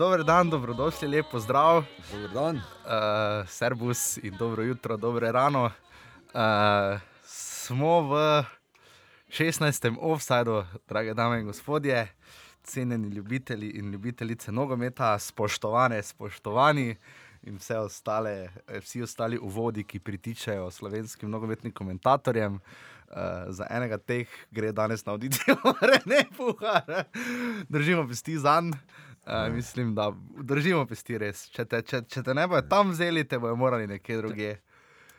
dober dan, dobrodošli, lep pozdrav. Dober dan. Uh, servus in dobro jutro, dobre rano. Uh, smo v 16. offsajdu, drage dame in gospodje, cenjeni ljubitelji in ljubitelice nogometa, spoštovane, spoštovani in vse ostale, vsi ostali uvodi, ki pritičajo slovenskim nogometnim komentatorjem. Uh, za enega teh gre danes na audicijo, ne puhar. Držimo pesti za njim. Uh, mislim, da držimo pesti res. Če te, če, če te ne bojo tam vzeli, te bojo morali nekje druge.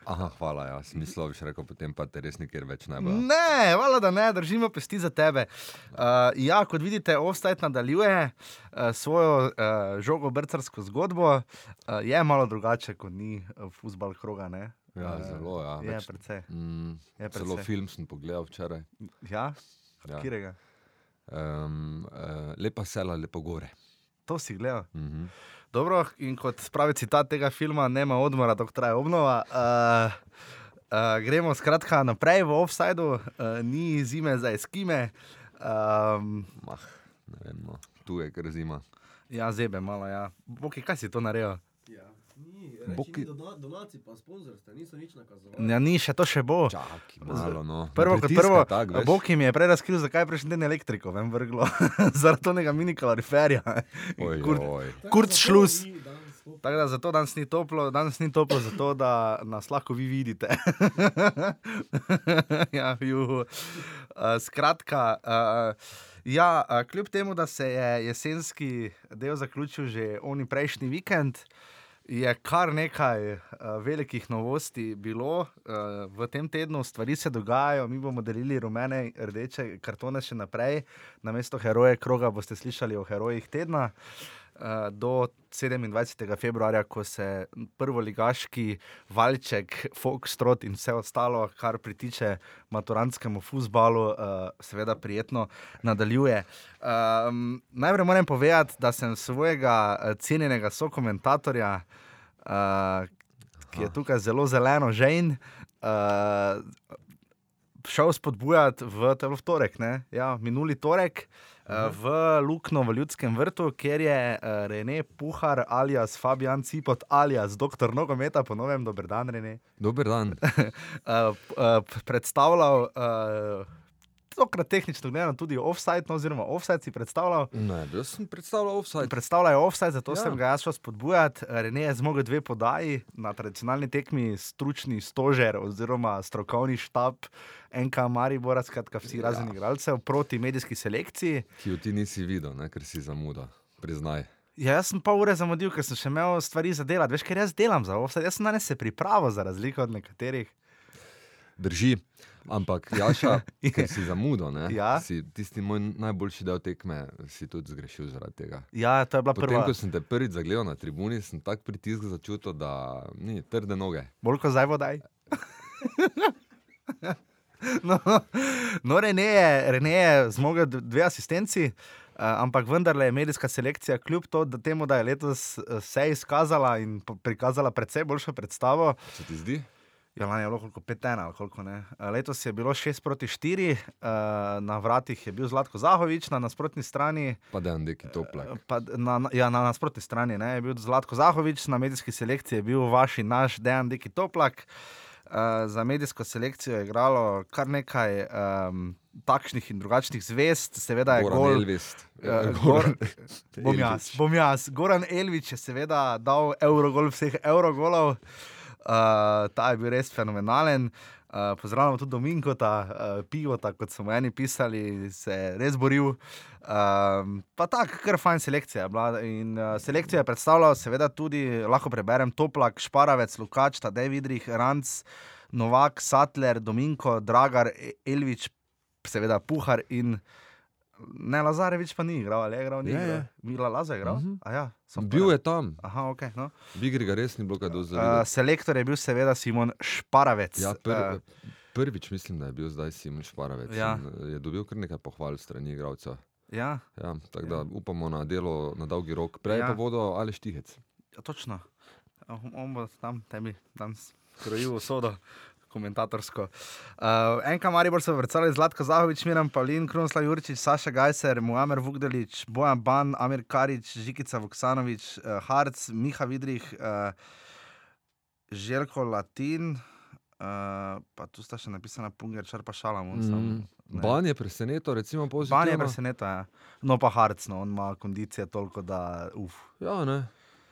Aha, hvala, ja. Smislo bi še rekel, potem pa te res nikjer več ne bo. Ne, hvala, da ne, držimo pesti za tebe. Uh, ja, kot vidite, Offside nadaljuje uh, svojo uh, žogo-brcarsko zgodbo. Uh, je malo drugače, kot ni futbal kroga. Ne? Ja, zelo, ja. Je Več- precej. Mm, Je precej. film sem pogledal včeraj. Ja, Ja. Kirega? Um, uh, lepa sela, lepo gore. To si gledal. Mhm. Dobro, in kot pravi citat tega filma, nema odmora, dok traja obnova. Uh, uh, gremo skratka naprej v offsajdu, uh, ni zime za eskime. Um, Mah, ne vem, no. tu je kar zima. ja, zebe malo, ja. Boki, kaj si to naredil? Boki- dona, donacij, pa sponzorstva, niso nič nakazovali. Ja, ni, še to še bo. Čakaj, malo, no. Prvo kot prvo, tak. Bog jim je prej razkril, zakaj je prejšnji teden elektriko ven vrglo. Zaradi onega mini kaloriferja. Oj, Kur- šlus. Tako da zato danes ni toplo, danes ni toplo, zato da nas lahko vi vidite. ja, juhu. uh, skratka, uh, ja, uh, kljub temu, da se je jesenski del zaključil že oni prejšnji vikend. Je kar nekaj uh, velikih novosti bilo uh, v tem tednu, stvari se dogajajo, mi bomo delili rumene in rdeče kartone še naprej. Na mesto heroje kroga boste slišali o herojih tedna. Uh, do 27. februarja, ko se prvoligaški valček, Foxtrot in vse ostalo, kar pritiče maturantskemu futbalu, uh, seveda prijetno nadaljuje. Um, najprej moram povedati, da sem svojega eh, cenjenega sokomentatorja, uh, ki je tukaj zelo zeleno, žejn. Uh, Šel spodbujati v telo torek, ne? ja, minuli torek uh, v Lukno v Ljudskem vrtu, kjer je uh, Rene Puhar alias Fabian Cipot alias doktor nogometa, ponovim, dober dan, Rene, Dober dan. uh, uh, predstavljal. Uh, Tokrat tehnično gledano tudi offside, no, oziroma offside si predstavljal. Ne, jaz sem predstavljal offside. Predstavljajo offside, zato ja. Sem ga jaz šel spodbujati. Rene je zmogel dve podaji na tradicionalni tekmi, stručni stožer oziroma strokovni štab NK Maribora, skratka vsi ja. Ja. razen igralcev, proti medijski selekciji. Ki jo ti nisi videl, ne, ker si zamuda. Priznaj. Ja, jaz sem pol ure zamudil, ker sem še imel stvari za delati. Veš, ker jaz delam za offside, jaz sem danes se pripravil za razliko od nekaterih. Drži. Ampak, Jaša, ker si zamudil, ne, Ja. si tisti moj najboljši del tekme, si tudi zgrešil zaradi tega. Ja, to je bila Potem, prva. ko sem te prvič zagledal na tribuni, sem tak pritisk začutil, da ni trde noge. Bolj kot zdaj vodaj. No, no Rene je, Rene je zmogel dve asistenci, uh, ampak vendarle je medijska selekcija, kljub to, da, temu, da je letos eh, se izkazala in prikazala precej boljšo predstavo. Se ti zdi? Ja, lani je bilo koliko 5-1 ali koliko ne. Eh, Letos je bilo 6 proti 4, uh, na vratih je bil Zlatko Zahovič, na nasprotni strani Pa da neki toplak. Pa, d- na, ja, na nasprotni strani ne, je bil Zlatko Zahovič, na medijski selekciji je bil vaš in naš Dejan Deki Toplak. Uh, za medijsko selekcijo je igralo kar nekaj um, takšnih in drugačnih zvest, seveda je Goran gol. Elvist. eh, Goran Bom jaz, Elvič. bom jaz. Goran Elvič je seveda dal Eurogol vseh Eurogolov, uh, ta je bil res fenomenalen. Uh, pozdravljamo tudi Dominkota, uh, Pivota, kot so mu eni pisali, se je res boril. Um, pa tako, kar fajn selekcija. je bila. In uh, selekcijo je predstavljal, seveda tudi, lahko preberem, Toplak, Šparavec, Lukač, Tadej Vidrih, Ranc, Novak, Satler, Dominko, Dragar, E- Elvič, seveda Puhar in ne Lazarevič pa ni igral, ali je igral, ni Je, igral. je. Mila Laza je igral? Mhm. A Ja, Bil je tam, Aha, ok. No. v igri ga res ni bilo kaj Uh, dozoriti. selektor je bil seveda Simon Šparavec. Ja, Eh, prvi, prvič mislim, da je bil zdaj Simon Šparavec. Ja. eh, Je dobil kar nekaj pohval strani igralcev. ja, Ja, tako da upamo na delo na dolgi rok. Prej Ja. ja. pa bodo ali štihec. ja, točno. On on bo tam tebi danes krojil usodo. Komentatorsko. Uh, enka Maribor so vrcali Zlatko Zahovič, Miran Pavlin, Krunoslav Jurčič, Saša Gajser, Muamer Vugdelič, Bojan Ban, Amir Karič, Žikica Vuksanovič, uh, Harc, Miha Vidrih, uh, Željko Latin, uh, pa tu sta še napisana Punger, Črpa Šalamun. Mm. Mm. Ban je presenetil, recimo, Ban je pozitivno. presenečen, ja. no pa Harc, no, on ima kondicije toliko, da uf. Ja, ne.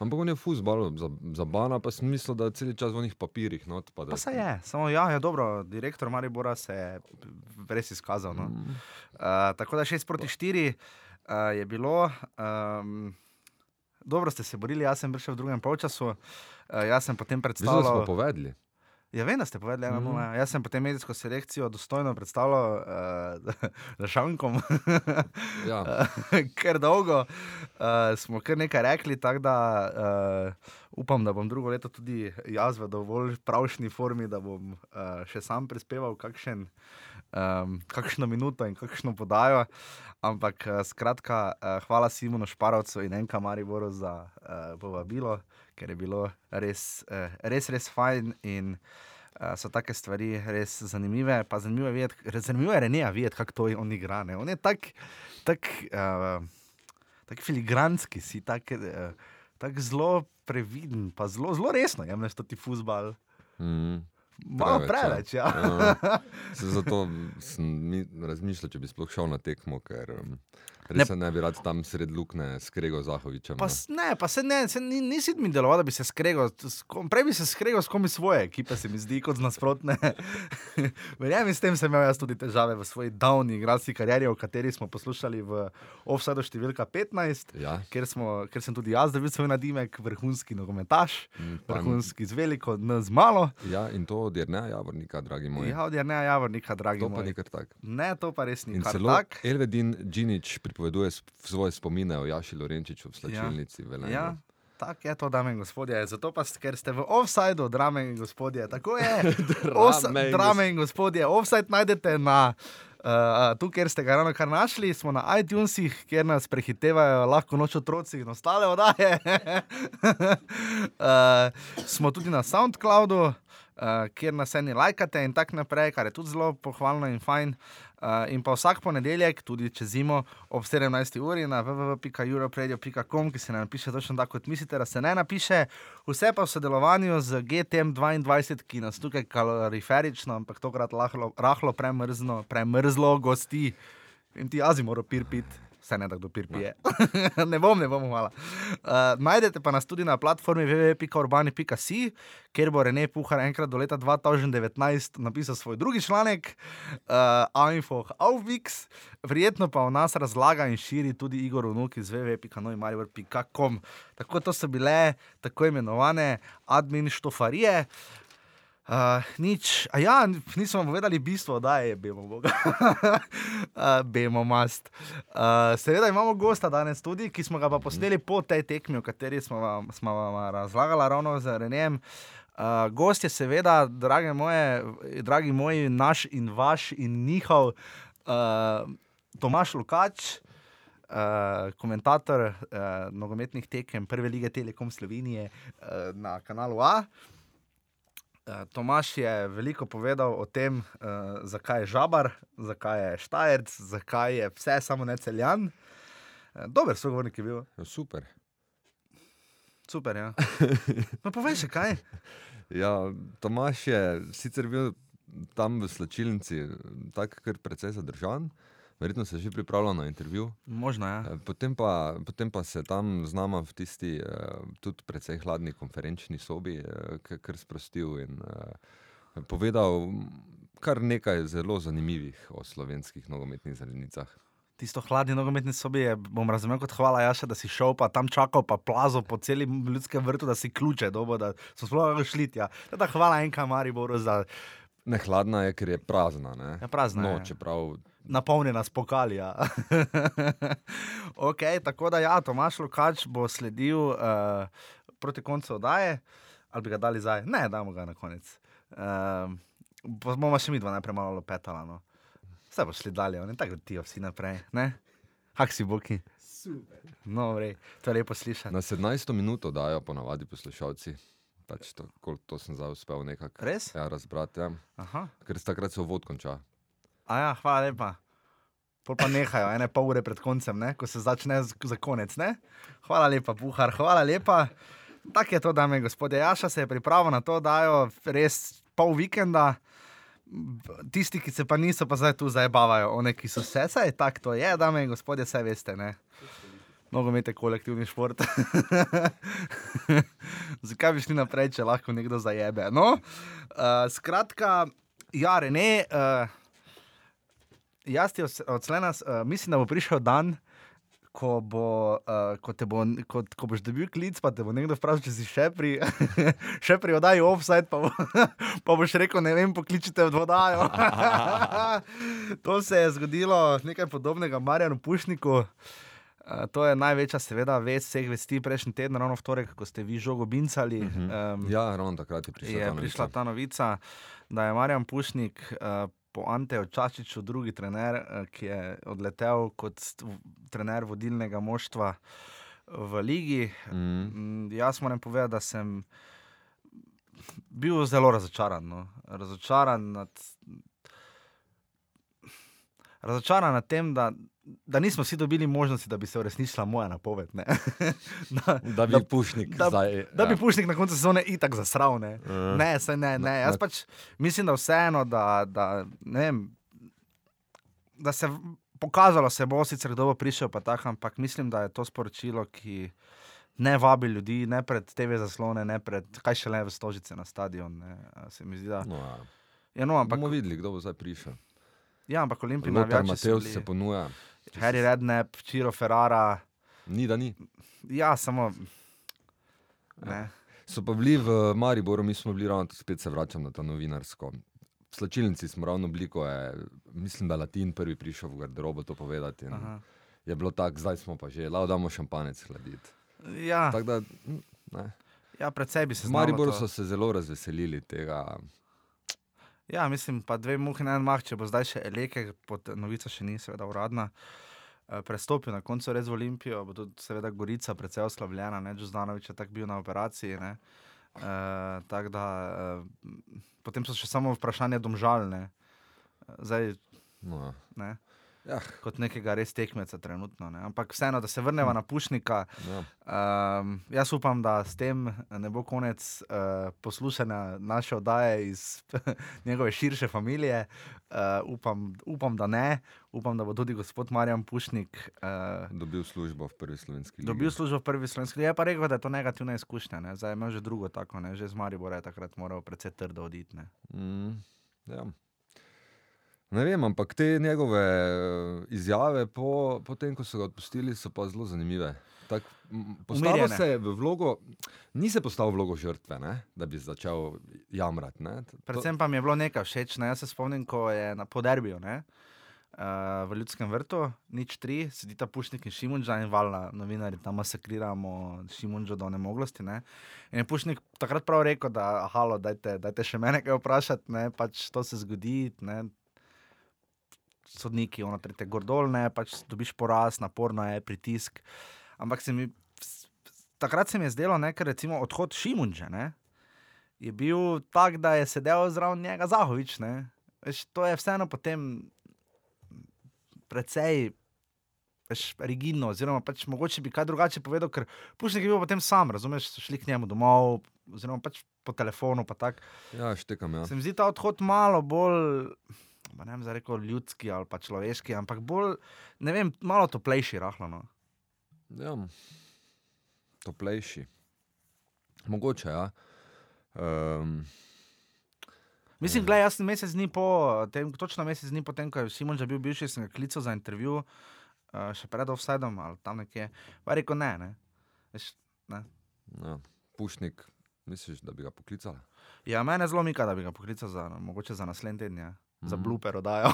Ampak on je fusbal, za, za pa sem mislil, da je cel čas v njih papirjih. No, pa da, Pa se je, samo ja, je dobro, direktor Maribora se je res izkazal. No. Mm. Uh, tako da 6 proti 4 uh, je bilo. Um, dobro ste se borili, jaz sem prišel v drugem polčasu. Uh, jaz sem potem Mislim, da smo predstavljal. povedali. Ja, vem, da ste povedali, Mhm. nula. Jaz sem potem medijsko selekcijo dostojno predstavljal uh, za šankom. Ja. ker dolgo uh, smo kar nekaj rekli, tako da uh, upam, da bom drugo leto tudi jaz v dovolj pravšni formi, da bom uh, še sam prispeval kakšen, um, kakšno minuto in kakšno podajo. Ampak uh, skratka, uh, hvala Simonu Šparovcu in Enka Mariboru za uh, povabilo, ker je bilo res, uh, res, res fajn. In, Uh, so take stvari res zanimive. Pa zanimivo je videti, zanimivo je Renija videti, kako to on igra. Ne? On je tak, tak, uh, tak filigranski, si tak, uh, tak zelo previden, pa zelo, zelo resno jemliš ti fusbal. Mm. Malo preveč, ja. ja. Se Zato sem mi razmišljal, če bi sploh šel na tekmo, ker um, res se ne bi rad tam sred lukne s Krego Zahovičem. Pa, ne, pa se ne, se ni, nisi mi deloval, da bi se skregal. s kom- Prej bi se skregal s komi svoje ekipe, se mi zdi, kot z nasprotne. Verjamem, s tem sem imel jaz tudi težave v svoji davni igralski karieri, o kateri smo poslušali v Offside številka 15. Ja, Ker, smo, ker sem tudi jaz dobil svoj nadimek, vrhunski nogometaš, mm, pa- vrhunski z veliko, n z malo. ja, in to od Jerneja Javornika, dragi moji. Ja, od Jrneja Javornika, dragi to pa moj. ni kar tako. Ne, to pa res ni In kar tak. Elvedin Džinič pripoveduje svoje spomine o Jaši Lorenčiču v slačilnici. Ja. Ja, tako je to, dame in gospodje. Zato pa, ste- ker ste v offsajdu, dame in gospodje, tako je. Os- Drame in Drame in gospodje, offside najdete na. Uh, tu, kjer ste ga ravno kar našli, smo na iTunesih, kjer nas prehitevajo lahko noč otroci in ostale oddaje. uh, smo tudi na SoundCloudu, uh, kjer nas eni lajkate in tako naprej, kar je tudi zelo pohvalno in fajn. Uh, in pa vsak ponedeljek, tudi čez zimo ob 17. uri na www.europradio.com, ki se ne napiše točno tako, kot mislite, da se ne napiše. Vse pa v sodelovanju z GTM22, ki nas tukaj kaloriferično, ampak tokrat lahlo, rahlo premrzlo, premrzlo gosti. In ti jazi morajo pir pit. Vse ne, da kdo pir pije. ne bom, ne bom, hvala. Uh, najdete pa nas tudi na platformi www.urbani.si, kjer bo Rene Puhar enkrat do leta 2019 napisal svoj drugi članek, uh, Ainfoh Aufwix, verjetno pa o nas razlaga in širi tudi Igor Unuk iz www.noimarivor.com. Tako to so bile tako imenovane admin štofarije. Uh, nič, a ja, nismo vam povedali bistvo, da je bemo Boga. uh, bemo mast. Uh, seveda imamo gosta danes tudi, ki smo ga pa posneli po tej tekmi, o kateri smo vam, smo vam razlagali ravno z Renem. Uh, gost je seveda, drage moje, dragi moji, naš in vaš in njihov uh, Tomaš Lukač. Uh, komentator uh, nogometnih tekem Prve lige Telekom Slovenije uh, na kanalu A. Uh, Tomaš je veliko povedal o tem, uh, zakaj je žabar, zakaj je štajerc, zakaj je vse samo ne celjan. Uh, dober sogovornik je bil, Ja, super. super. Ja. No, povej še kaj. Ja, Tomaš je sicer bil tam v slačilnici tako kar precej zadržan, verjetno se že pripravljal na intervju. Možno je. Ja. Eh, Potem pa, potem pa se tam z nama v tisti eh, tudi precej hladni konferenčni sobi eh, kar sprostil in povedal kar nekaj zelo zanimivih o slovenskih nogometnih zelenicah. Tisto hladni nogometni sobi je, bom razumel kot hvala Jaša, da si šel, pa tam čakal, pa plazo po celem ljudskem vrtu, da si ključe dobo, da smo sploh šli tja. Teda hvala enka Mariboru za Ne hladna je, ker je prazna. Ne? Ja, prazna no, je. čeprav napolnjena s pokali. Ja. okay, tako da, ja, Tomaš Lukač bo sledil uh, proti koncu oddaje, ali bi ga dali zdaj? Ne, damo ga na konec. Uh, bomo še mi dva najprej malo lopetala. No. Vse bo šli dalje, ne tako ti vsi naprej. Ne? Hak si boki. Super. No, vrej, to je lepo slišati. na 17 minuto dajo ponavadi poslušalci. Pač to, to sem zdaj uspel nekako ja, razbrati. Ja. Aha. Ker se takrat se uvod konča. A ja, hvala lepa. Pol pa nehajo, ene pol ure pred koncem, ne? ko se začne za konec. Ne? Hvala lepa, Buhar, hvala lepa. Tako je to, dame in gospodje. Jaša se je pripravil na to, da jo res pol vikenda. Tisti, ki se pa niso, pa zdaj tu zabavajo, one, ki so se, saj tako to je, dame in gospodje, vse veste. Ne? Nogomet je kolektivni šport. Zakaj bi šli naprej, če lahko nekdo zajebe? No, uh, skratka, ja, Rene, uh, jaz ti od- odslej nas, uh, mislim, da bo prišel dan, ko, bo, uh, ko, bo, ko, ko boš dobil klic, pa te bo nekdo vprašal, če si še pri, še pri oddaji offside, pa, bo, pa boš rekel, ne vem, pokličite v oddajo. to se je zgodilo, nekaj podobnega Marjanu Pušniku. Uh, to je največja, seveda, vest vseh vesti prejšnji teden, ravno v torek, ko ste vi žogo bincali. Uh -huh. um, Ja, ravno takrat je prišla. je ta prišla novica. ta novica, da je Marjan Pušnik uh, po Anteju Čačiču, drugi trener, uh, ki je odletel kot trener vodilnega moštva v ligi. Mm. Mm, Jaz moram povedati, da sem bil zelo razočaran. No. Razočaran nad. Razočaran nad tem, da, da nismo vsi dobili možnosti, da bi se uresničila moja napoved. ne. da, Da bi da- Pušnik da, zdaj. da bi ja. Pušnik na koncu sezone itak zasral. Ne, Ja. ne, ne, ne. Jaz na- pač mislim, da vseeno, da, da, vem, da se pokazalo se bo, sicer kdo bo prišel, pa tako, ampak mislim, da je to sporočilo, ki ne vabi ljudi, ne pred TV zaslone, ne pred, kaj še le v stožice na stadion. Ne, se mi zdi, da. No, ja. Ja, no, ampak, Bomo videli, kdo bo zdaj prišel. Ja, ampak navijači so Matevs bili- se ponuja. Harry Redknapp, Čiro Ferrara. Ni, da ni. Ja, samo. Ne. So pa bili v Mariboru, mi smo bili ravno, spet se vračam na ta novinarsko. V slačilnici smo ravno bili, ko je, mislim, da Latin prvi prišel v garderobo to povedati. Je bilo tako, zdaj smo pa že, lao damo šampanec hladiti. Ja, Tako da, mm, ne. ja, predvsej bi se V znalo Mariboru to. so se zelo razveselili tega. Ja, mislim, pa dve muhi na en mah, če bo zdaj še Eleke, pod novica še ni, seveda uradna. eh, Prestopil na koncu res v Olimpijo, bo tudi, seveda, Gorica, precej oslavljena, ne, Džuzdanovič je tako bil na operaciji. Ne, e, tako da, e, potem so še samo vprašanje domžalne, zdaj, No, ne, ja, kot nekega res tekmeca trenutno. Ne. Ampak vseeno, da se vrnemo na Pušnika, ja. Um, jaz upam, da s tem ne bo konec uh, poslušanja naše oddaje iz njegove širše družine. Uh, upam, upam, da ne. Upam, da bo tudi gospod Marjan Pušnik uh, Dobil službo v prvi slovenski ligi. dobil službo v prvi slovenski. Je pa rekel, da je to negativna izkušnja. Ne. Zdaj ima že drugo tako, ne. že z Maribora je takrat moral precej trdo oditi. ne. Mm, ja. Ne vem, ampak te njegove eh, izjave, po, po tem, ko so ga odpustili, so pa zelo zanimive. Tak, Postavil se je v vlogo, ni se postavil v vlogo žrtve, ne? da bi začel jamrati. ne. To- Predvsem pa mi je bilo nekaj všeč. Ne? Jaz se spomnim, ko je na poderbiju. Ne? Uh, v Ljudskem vrtu, nič tri, sedita Pušnik in Šimunča in valjna novinari tam masakriramo Šimunčo do nemoglosti. Ne? In je Pušnik takrat prav rekel, da halo, dajte, dajte še mene kaj vprašati, ne? pač to se zgodi. Ne? Sodniki, ono tretje gordol, ne, pač dobiš poraz, naporno je, pritisk. Ampak se mi, takrat se mi je zdelo, ne, ker recimo odhod Šimunča, ne, je bil tak, da je sedel zraven njega Zahovič. Ne? Veš, to je vseeno potem precej veš, rigidno, oziroma pač mogoče bi kaj drugače povedal, ker Pušnik je bil potem sam, razumeš, so šli k njemu domov, oziroma pač po telefonu. Pa tak. Ja, štekam. Ja. Se mi zdi ta odhod malo bolj. Pa Ne vem, zdaj rekel ljudski ali pa človeški, ampak bolj, ne vem, malo toplejši, rahlo. No. Ja, toplejši. Mogoče, ja. Um, Mislim, gledaj, jaz sem mesec dni po tem, točno mesec dni po tem, ko je Simon že bil bivši, sem ga klical za intervju, uh, še pred offsidom ali tam nekje. Pa rekel ne, ne. Veš, ne. ja. Pušnik, misliš, da bi ga poklicala? Ja, mene zelo mika, da bi ga poklical za, mogoče za naslednji teden, ja. Za Mhm. blooper oddajo.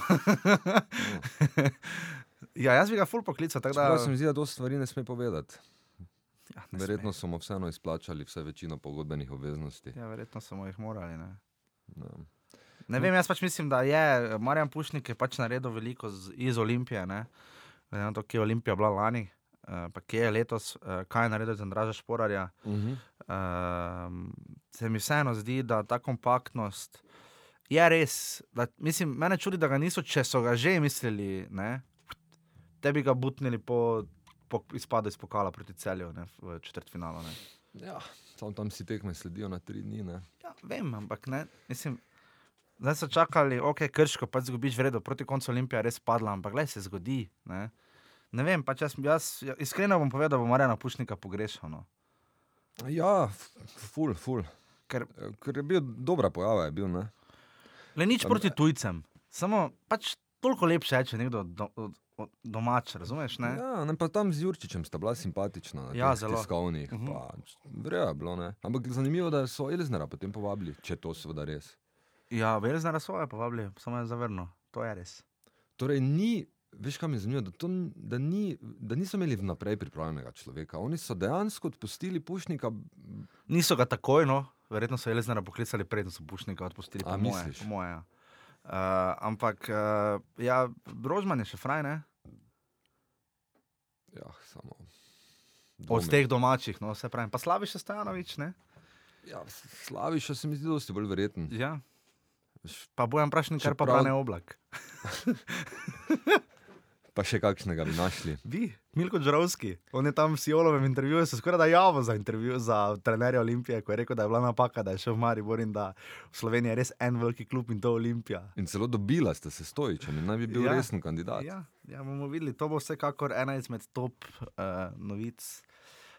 ja, jaz bi ga full poklical, da Čeprav se mi zdi, da to stvari ne sme povedati. ja, ne Verjetno so mu vseeno izplačali vse večino pogodbenih obveznosti. Sme. Ja, verjetno smo jih morali. Ne. Ja. Ne vem, jaz pač mislim, da je Marjan Pušnik je pač naredil veliko z, iz Olimpije. Ne? Glede na to, kje je Olimpija bila lani, uh, pa kje je letos, uh, kaj je naredil za Andraža Šporarja. Uh -huh. Um, se mi vseeno zdi, da ta kompaktnost je res. Da, mislim, mene čudi, da ga niso, če so ga že mislili, ne, te bi ga butnili po, po izpadu iz pokala proti celju ne, v četrtfinalu. Ne. Ja, tam, tam si tekme sledijo na tri dni. Ne? Ja, vem, ampak ne. Mislim, zdaj so čakali, ok, krško, pač zgubiš vredno, proti koncu Olimpija je res padla, ampak gledaj, se zgodi. Ne, ne vem, pač jaz, jaz ja, iskreno bom povedal, da bom Marjana Pušnika pogrešal. No. Ja, ful, ful. Ker Ker je bil dobra pojava, je bil. Ne? Le nič proti tujcem, samo pač toliko lepše je, če nekdo do, do, do, domač, razumeš? Ne? Ja, ne, pa tam z Jurčičem sta bila simpatična. Na Ja, zelo. Tiskovnih, Mhm. pa, Vrejo je bilo, ne. Ampak zanimivo, da so Elznera potem povabili, če to seveda res. Ja, Velzna svoje povabili, samo je zavrnil, to je res. Torej, ni, veš, kam je zanimivo, da, to, da, ni, da niso imeli vnaprej pripravljenega človeka. Oni so dejansko odpustili Pušnika. Niso ga takoj, no, verjetno so Velzna poklicali, preden so Pušnika odpustili. A, po moje, po moje, ja. Uh, ampak, uh, ja, Rožman je še fraj, ne? Ja, samo. Od dvomim. teh domačih, no, se pravi. Pa Slaviš Stanovič, ne? Ja, Slaviša se mi zdi dosti bolj verjeten. Ja. Pa bojem prašnik, kar pa Čeprav- brane oblak. Pa še kakšnega bi našli. Vi, Milko Džarovski, on je tam v Sijolovem intervjuju, se skoraj da javno za intervju za trenerja Olimpije, ko je rekel, da je bila napaka, da je šel v Maribor in da v Sloveniji je res en veliki klub in to Olimpija. In celo dobila ste se stojičem in naj bi bil Ja. ja. resen kandidat. Ja, ja, bomo videli, to bo vsekakor ena izmed top uh, novic.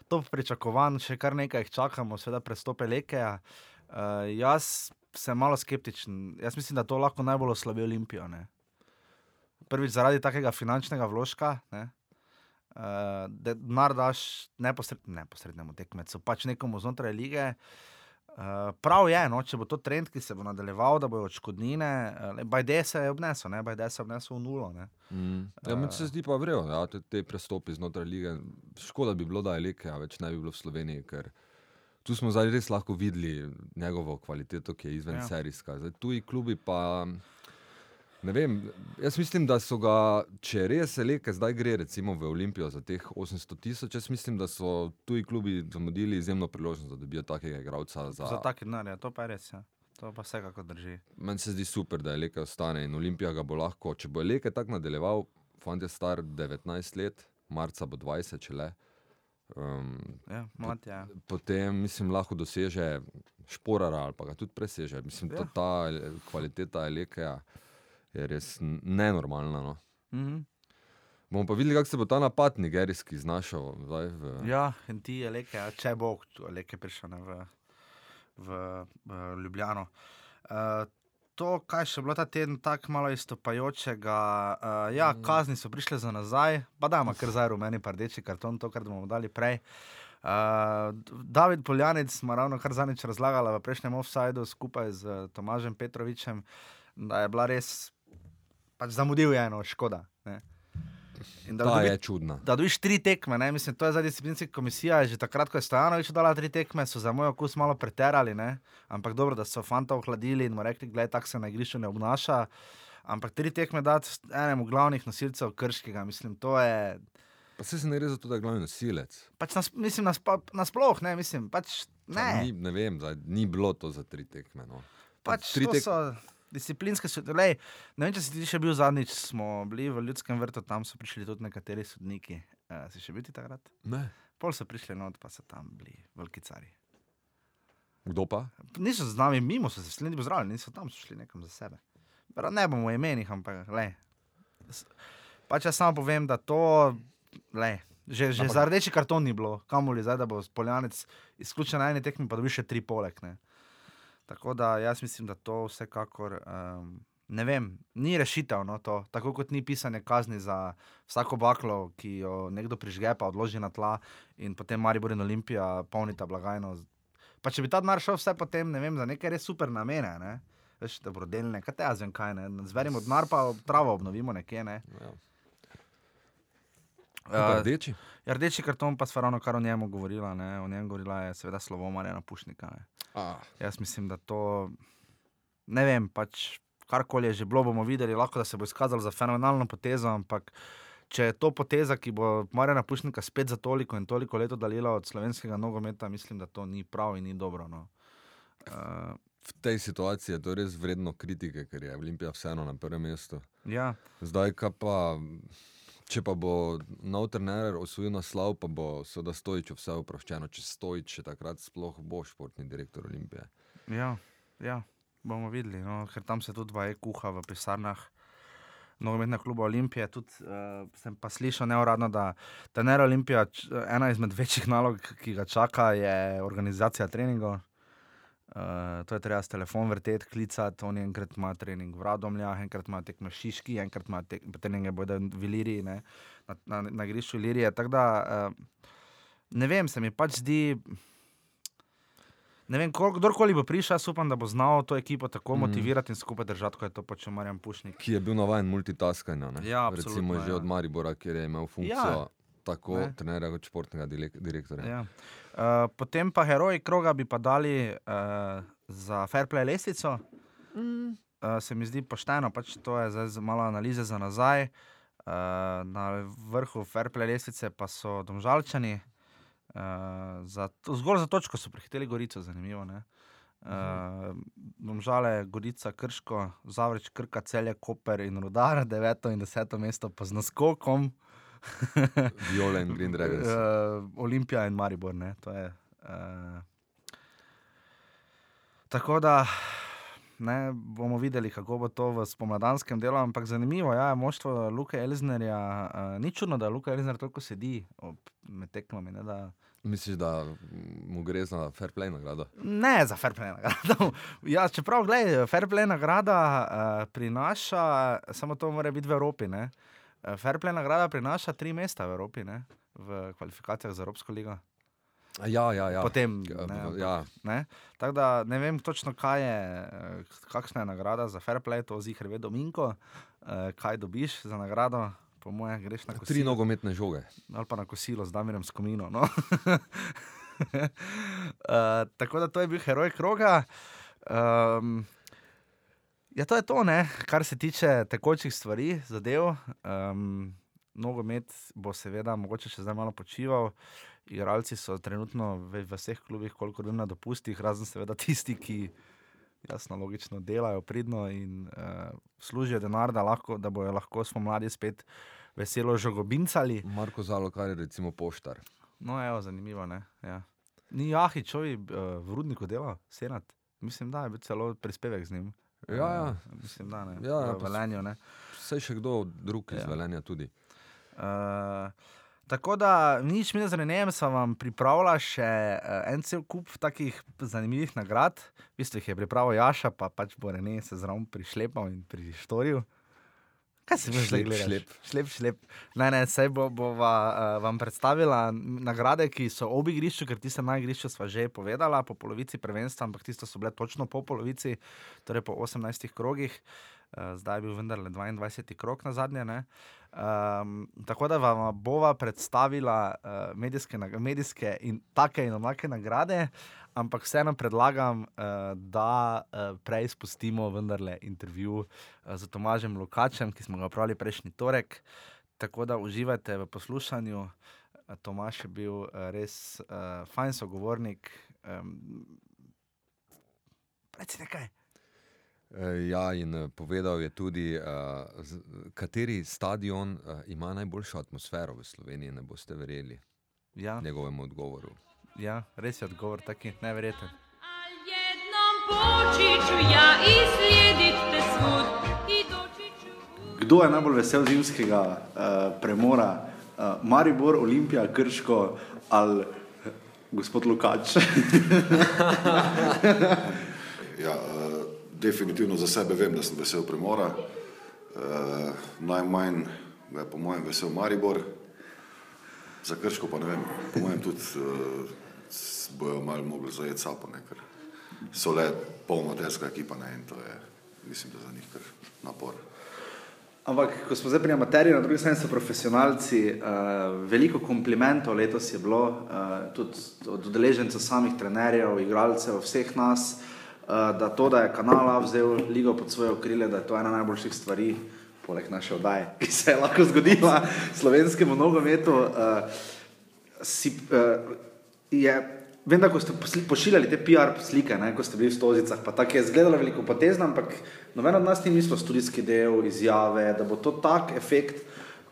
Top pričakovanj, še kar nekaj jih čakamo, seveda prestope Lekeja. Uh, jaz sem malo skeptičen. Jaz mislim, da to lahko najbolj oslabi Olimpijo. Ne? Prvič zaradi takega finančnega vložka, ne? uh, da denar daš neposred, neposrednemu tekmecu, pač nekomu znotraj lige. Uh, prav je, no, če bo to trend, ki se bo nadaljeval, da bojo odškodnine. Uh, Bajde se je obnesel, ne? Bajde se je obnesel v nulo. Ne? Mm. Ja, meni se zdi pa vrejo, ja, te, te prestopi znotraj lige. Škoda bi bilo, da je Leke, a več ne bi bilo v Sloveniji, ker tu smo zdaj res lahko videli njegovo kvaliteto, ki je izven ja. serijska. Zdaj, tuji klubi pa. Ne vem, jaz mislim, da so ga, če res je Leke zdaj gre recimo v Olimpijo za teh 800 tisoč, jaz mislim, da so tuji klubi zamudili izjemno priložnost, da dobijo takega igralca. Za, Za take denarje, to pa je res. Ja. To pa vsekakor drži. Meni se zdi super, da je Leke ostane in Olimpija ga bo lahko. Če bo Leke tako nadaljeval, fant je star 19 let, marca bo 20, če le. Um, Ja, mlad je. potem, mislim, lahko doseže šporara ali pa ga tudi preseže. Mislim, Ja. ja. ta eh, kvaliteta Lekeja je res nenormalna. No. Mhm. Bomo pa videli, kako se bo ta napad nigerijski znašel. Zdaj, v, Ja, in ti je leke, a če bo leke prišel ne, v, v, v Ljubljano. Uh, to, kaj še bilo ta teden, tako malo istopajočega. Uh, ja, kazni so prišle za nazaj, pa da ima kar zdaj rumeni, pa rdeči karton, to, kar bomo dali prej. Uh, David Poljanec smo ravno kar zadnjič razlagali v prejšnjem offsajdu skupaj z Tomažem Petrovičem, da je bila res, pač zamudil je eno, škoda. Ne. In da dobi- je čudna. da dobiš tri tekme. Ne? Mislim, to je za disciplinska komisija. Že takrat, ko je Stojanovič dala tri tekme, so za moj okus malo preterali. Ne? Ampak dobro, da so fanta ohladili in mu rekli, da tako se na igrišču ne obnaša. Ampak tri tekme dati enemu glavnih nosilcev krškega, mislim, to je. Pa se ne gre za to, da je glavni nosilec. Pač nas, mislim, naspa, nasploh, ne, mislim, pač Pa ne. Ni, ne vem, zdaj, ni bilo to za tri tekme. No. Pač tri to tek- so disciplinske sodnike. Ne vem, če si ti še bil zadnjič, smo bili v ljudskem vrtu, tam so prišli tudi nekateri sodniki. Uh, si še bil ti takrat? Ne. Pol so prišli not, pa so tam bili veliki cari. Kdo pa? Niso z nami mimo, so se sledi pozdravili, niso tam šli nekam za sebe. Prav, ne bomo imenih, ampak le. Pač jaz samo povem, da to, le, že, že Ampak- za rdeči karton ni bilo, kamoli zdaj, da bo poljanec izključen na eni tekmi, pa dobi še tri poleg. Ne. Tako da jaz mislim, da to vsekakor, um, ne vem, ni rešitev. No, to. Tako kot ni pisanje kazni za vsako baklo, ki jo nekdo prižge, pa odloži na tla in potem Maribor in Olimpija polnita blagajno. Pa če bi ta denar šel vse potem, ne vem, za neke res super namene, ne? veš, da brodelne, kaj te jaz vem kaj, ne? zberimo denar, pa travo obnovimo nekje. Ne? Ja. Uh, rdeči? ja, rdeči karton pa sva ravno kar o njemu govorila, ne? o njem govorila je seveda slovo Marjana Pušnika. Ah. Jaz mislim, da to, ne vem, pač karkoli je že bilo, bomo videli, lahko da se bo izkazalo za fenomenalno potezo, ampak če je to poteza, ki bo Marjana Pušnika spet za toliko in toliko let oddaljila od slovenskega nogometa, mislim, da to ni prav in ni dobro. No. Uh, V tej situaciji je to res vredno kritike, ker je Olimpija vseeno na prvem mestu. ja, Zdaj, pa, če pa bo nov trener osvojil naslov, pa bo seveda Stojič vse oproščeno, če Stojič še takrat sploh bo športni direktor Olimpije. ja, ja, bomo videli, no, ker tam se tudi vaje kuha v pisarnah. Nogometna kluba Olimpije, tudi uh, sem pa slišal neuradno, da trener Olimpija, ena izmed večjih nalog, ki ga čaka, je organizacija treningov. Uh, to je treba s telefon vrteti, klicati. On enkrat ima trening v Radomljah, enkrat ima tekme Šiški, enkrat ima tek, treninge bodo v Iliriji, ne, na, na, na igrišču Ilirije. Tako da uh, ne vem, se mi pač zdi. Ne vem, kol- kdorkoli bo prišel, jaz upam, da bo znal to ekipo tako Mm. motivirati in skupaj držati, kot je to počel Marjan Pušnik. Ki je bil navaden multitaskanja. ne. Ja, Recimo absolutno, že ja. od Maribora, kjer je imel funkcijo tako Ne. trenerja kot športnega direktorja. Ja. Uh, potem pa heroji kroga bi pa dali uh, za fair play lestvico. Mm. Uh, se mi zdi pošteno, pač to je zdaj z- malo analize za nazaj. Uh, na vrhu fair play lestvice pa so domžalčani. Uh, za, to- zgolj za točko so prehiteli Gorico, zanimivo. Ne? Uh, domžale, Gorica, Krško, Zavreč, Krka, Celje, Koper in Rudar, deveto in deseto mesto pa z naskokom. Viola in Green Dragons. Uh, Olimpija in Maribor. Ne, to je, uh, tako da ne, bomo videli, kako bo to v spomladanskem delu. Ampak zanimivo je, ja, moštvo Luka Elznerja. Uh, ni čudno, da Luka Elzner toliko sedi ob, med tekmami. Ne, da, Misliš, da mu gre za fair play nagrado? Ne za fair play nagrado. ja, čeprav, gledaj, fair play nagrada uh, prinaša, samo to mora biti v Evropi. Ne? Uh, fair play nagrada prinaša tri mesta v Evropi, ne? v kvalifikacijah za Evropsko ligo. Ja, ja, ja. Potem, ne, ja. Ne? Tako da ne vem točno, kaj je, eh, kakšna je nagrada za fair play, to zihar ve Dominko. Eh, Kaj dobiš za nagrado? Po mojem, greš na Tri kosilo. nogometne žoge. Ali pa na kosilo z Damirjem Skomino. No? uh, tako da to je bil heroj kroga. Um, ja, to je to, ne? kar se tiče tekočih stvari, zadev. Um, nogomet bo seveda mogoče še zdaj malo počival. Igralci so trenutno v, v vseh klubih, koliko vem, na dopustih, razen seveda tisti, ki jasno, logično delajo pridno in uh, služijo denar, da, lahko, da bojo lahko spomladi spet veselo žogobincali. Marko Zalo, kar je recimo poštar. No, evo, zanimivo. Ne? Ja. Ni Jahi, čovi uh, v rudniku dela, senat. Mislim, da je bil celo prispevek z njim. Ja, ja. Eh, mislim, da ne. Ja, ja, v pa s- Velenju. Ne? Vse še kdo drug iz Ja. Velenja tudi. Uh, tako da nič mi ne zanima, sem vam pripravila še uh, en cel kup takih zanimivih nagrad. V bistvu jih je pripravil Jaša, pa pač bo Rene se zraven prišlepal in prištoril. Kaj se mi zdaj Šlep, gledaš? šlep. šlep, šlep. Ne, ne, sej bo, bova uh, vam predstavila nagrade, ki so ob igrišču, ker tiste na igrišču sva že povedala, po polovici prvenstva, ampak tiste so bile točno po polovici, torej po 18 krogih. Uh, zdaj je bil vendarle 22. krog na zadnje. Ne? Um, tako da vam bova predstavila uh, medijske, medijske in take in onake nagrade, ampak vseeno predlagam, uh, da uh, prej spustimo vendarle intervju uh, z Tomažem Lukačem, ki smo ga opravili prejšnji torek. Tako da uživajte v poslušanju. Tomaž je bil uh, res uh, fajn sogovornik. Um, Reci nekaj. Eh, Ja, in eh, povedal je tudi, eh, kateri stadion ima najboljšo atmosfero v Sloveniji. Ne boste verjeli Ja, njegovemu odgovoru. ja, res je odgovor taki neverjeten. Doći ću u Kdo je najbolj vesel zimskega uh, premora? Uh, Maribor, Olimpija, Krško ali gospod Lukač? Definitivno za sebe vem, da sem vesel premora. Eh, najmanj ga je po mojem vesel Maribor, za Krško pa ne vem, po mojem tudi s- bojo malo mogli zajeti sapo, ne, ker so le polnoteska ekipa ne, in to je, mislim, da za njih kar napor. Ampak, ko smo zdaj pri amaterju, na drugi strani so profesionalci. Uh, veliko komplimentov letos je bilo, uh, tudi od udeležencev, samih trenerjev, igralcev, vseh nas, uh, da to, da je kanal A vzel ligo pod svoje okrilje, da je to ena najboljših stvari poleg naše oddaje, ki se je lahko zgodila slovenskemu nogometu. Uh, si, uh, je, vem, da ko ste pošiljali te PR slike, ne, ko ste bili v stozicah, pa tako je izgledalo veliko potezno, ampak noben od nas ni mislil studijski del, izjave, da bo to tak efekt,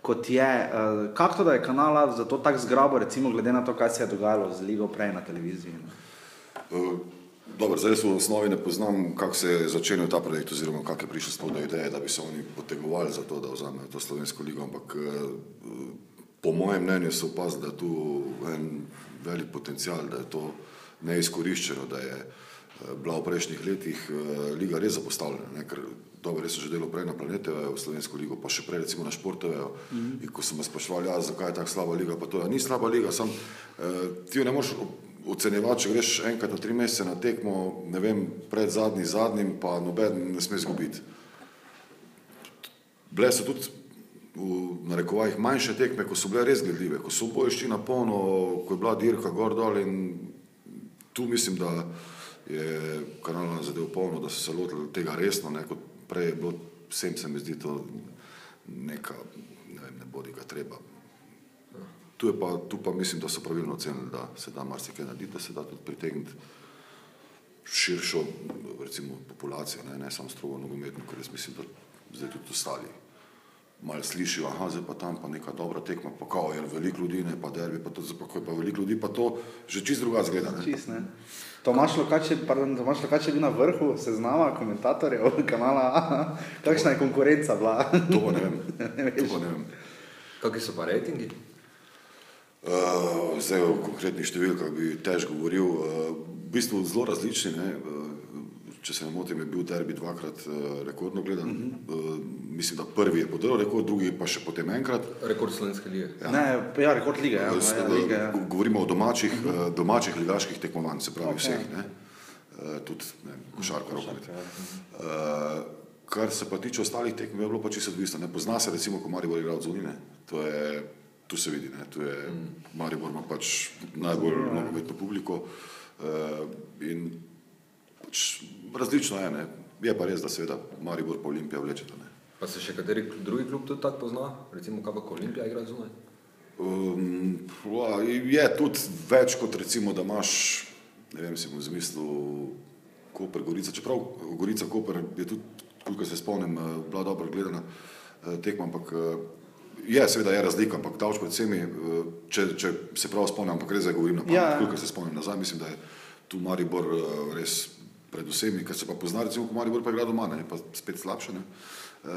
kot je. Uh, kako to, da je kanala za to tako zgrabo, recimo glede na to, kaj se je dogajalo z Ligo prej na televiziji? Ne? Uh, Dobro, zdaj jaz v osnovi ne poznam, kako se je začel ta projekt, oziroma kako je prišel sploh do ideje, da bi se oni potegovali za to, da vzamejo to slovensko ligo. Ampak eh, po mojem mnenju so opazili, da je tu en velik potencial, da je to neizkoriščeno, da je eh, bila v prejšnjih letih eh, liga res zapostavljena. Ne? Ker dobro, res so že delo prej na planete, v slovensko ligo, pa še prej recimo na športove. Mm -hmm. In ko sem me sprašval, ja, zakaj je tako slaba liga, pa to ja, ni slaba liga, sam eh, ti jo ne moreš ocenjevati, če greš enkrat na tri mesece na tekmo, ne vem, pred zadnji, zadnjim, pa noben ne sme izgubiti. Bile so tudi v narekovajih manjše tekme, ko so bile res gledljive, ko so boje šli na polno, ko je bila dirka gor dol in tu mislim, da je kanal zadev polno, da so se lotili tega resno, ne kot prej je bilo, vsem se mi zdi to neka, ne vem, ne bodi ga treba. Tu, pa, tu pa mislim, da so pravilno ocenili, da se da marsikaj narediti, da se da tudi pritegniti širšo recimo, populacijo, ne, ne samo strogo nogometno, ker jaz mislim, da zdaj tudi ostali malo slišijo, aha, zdaj pa tam pa neka dobra tekma, pa kao, je veliko ljudi, ne pa derbi, pa to, pa ko je pa veliko ljudi, pa to že čist drugače zgleda. Ne. Čist, ne. Tomaš Lokač je, pardon, Tomaš Lokač je bil na vrhu seznama komentatorjev kanala, A. kakšna je konkurenca bila. To pa ne vem. to pa ne vem. Kakšni so pa rejtingi? Uh, zdaj o konkretnih številkah bi težko govoril. Uh, v bistvu zelo različni. Ne? Uh, če se ne motim, je bil derbi dvakrat uh, rekordno gledan. Uh -huh. uh, mislim, da prvi je podrl rekord, drugi pa še potem enkrat. Rekord slovenske lige. Ja. Ne, ja, rekord lige. Ja, S- ja, lige ja. Go- Govorimo o domačih, uh -huh. domačih ligaških tekmovanj, se pravi Ok. okay. vseh, ne? Uh, tudi ne, vem, košarka, rokomet. ja. Uh, kar se pa tiče ostalih tekem, je bilo pa čisto odvisno. Ne pozna se recimo, ko Maribor igra od zunine. To je, tu se vidi, ne? tu je mm. Maribor ima pač najbolj nogometno publiko uh, in pač različno je, ne? Je pa res, da seveda Maribor pa Olimpija vlečeta, ne? Pa se še kateri drugi klub tudi tako pozna, recimo kaj pa ko Olimpija igra zunaj? Um, ja, je tudi več kot recimo, da imaš, ne vem, si bom zmislil, Koper, Gorica, čeprav Gorica, Koper je tudi, koliko se spomnim, eh, bila dobro gledana eh, tekma, ampak je, seveda je razlika, ampak davč pred vsemi, če, če se prav spomnim, ampak res zdaj govorim na pamet, Ja. ja. koliko se spomnim nazaj, mislim, da je tu Maribor eh, res pred vsemi, ker se pa pozna, recimo, ko Maribor pa igra doma, ne, pa spet slabše, ne. Uh,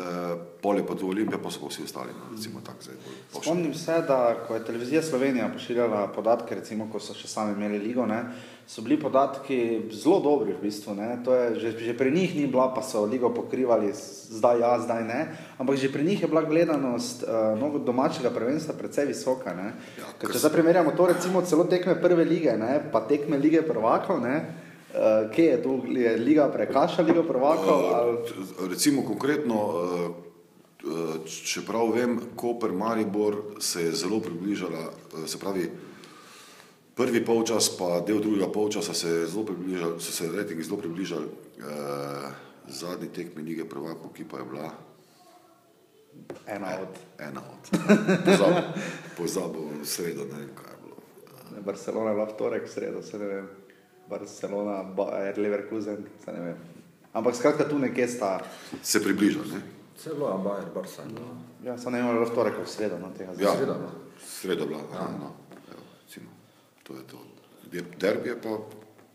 pol je pa tu Olimpija, pa so pa vsi ostali, no, recimo tako zdaj bolj. Spomnim se, da ko je televizija Slovenija pošiljala podatke, recimo, ko so še sami imeli ligo, ne, so bili podatki zelo dobri v bistvu. Ne. To je, že, že pri njih ni bila, pa so ligo pokrivali, zdaj ja, zdaj ne. Ampak že pri njih je bila gledanost uh, domačega prvenstva precej visoka. Ne. Ja, Ker ker če s- zdaj primerjamo to recimo celo tekme prve lige, ne, pa tekme lige prvakov, ne, uh, kje je tu je liga prekaša ligo prvakov? Ali... Uh, recimo konkretno, uh, uh, čeprav vem, Koper Maribor se je zelo približala, uh, se pravi, prvi polčas pa del drugega polčasa se je zelo približal, so se rejtingi zelo približali uh, zadnji tekmi lige prvakov, ki pa je bila Ena od ena od. Pozabil, pozabil sredo, ne vem kaj je bilo. Ne, Barcelona je bila v torek, v sredo, se ne vem. Barcelona, Bayer, Leverkusen, se ne vem. Ampak skratka tu nekje sta, Se približa, ne? Celo Bayer, Barca. ja, samo ne vem, je v torek ali v sredo, no, tega Ja, Sreda, no. Sreda bila, ja. no, evo, recimo, to je to. Der- Derbi je pa,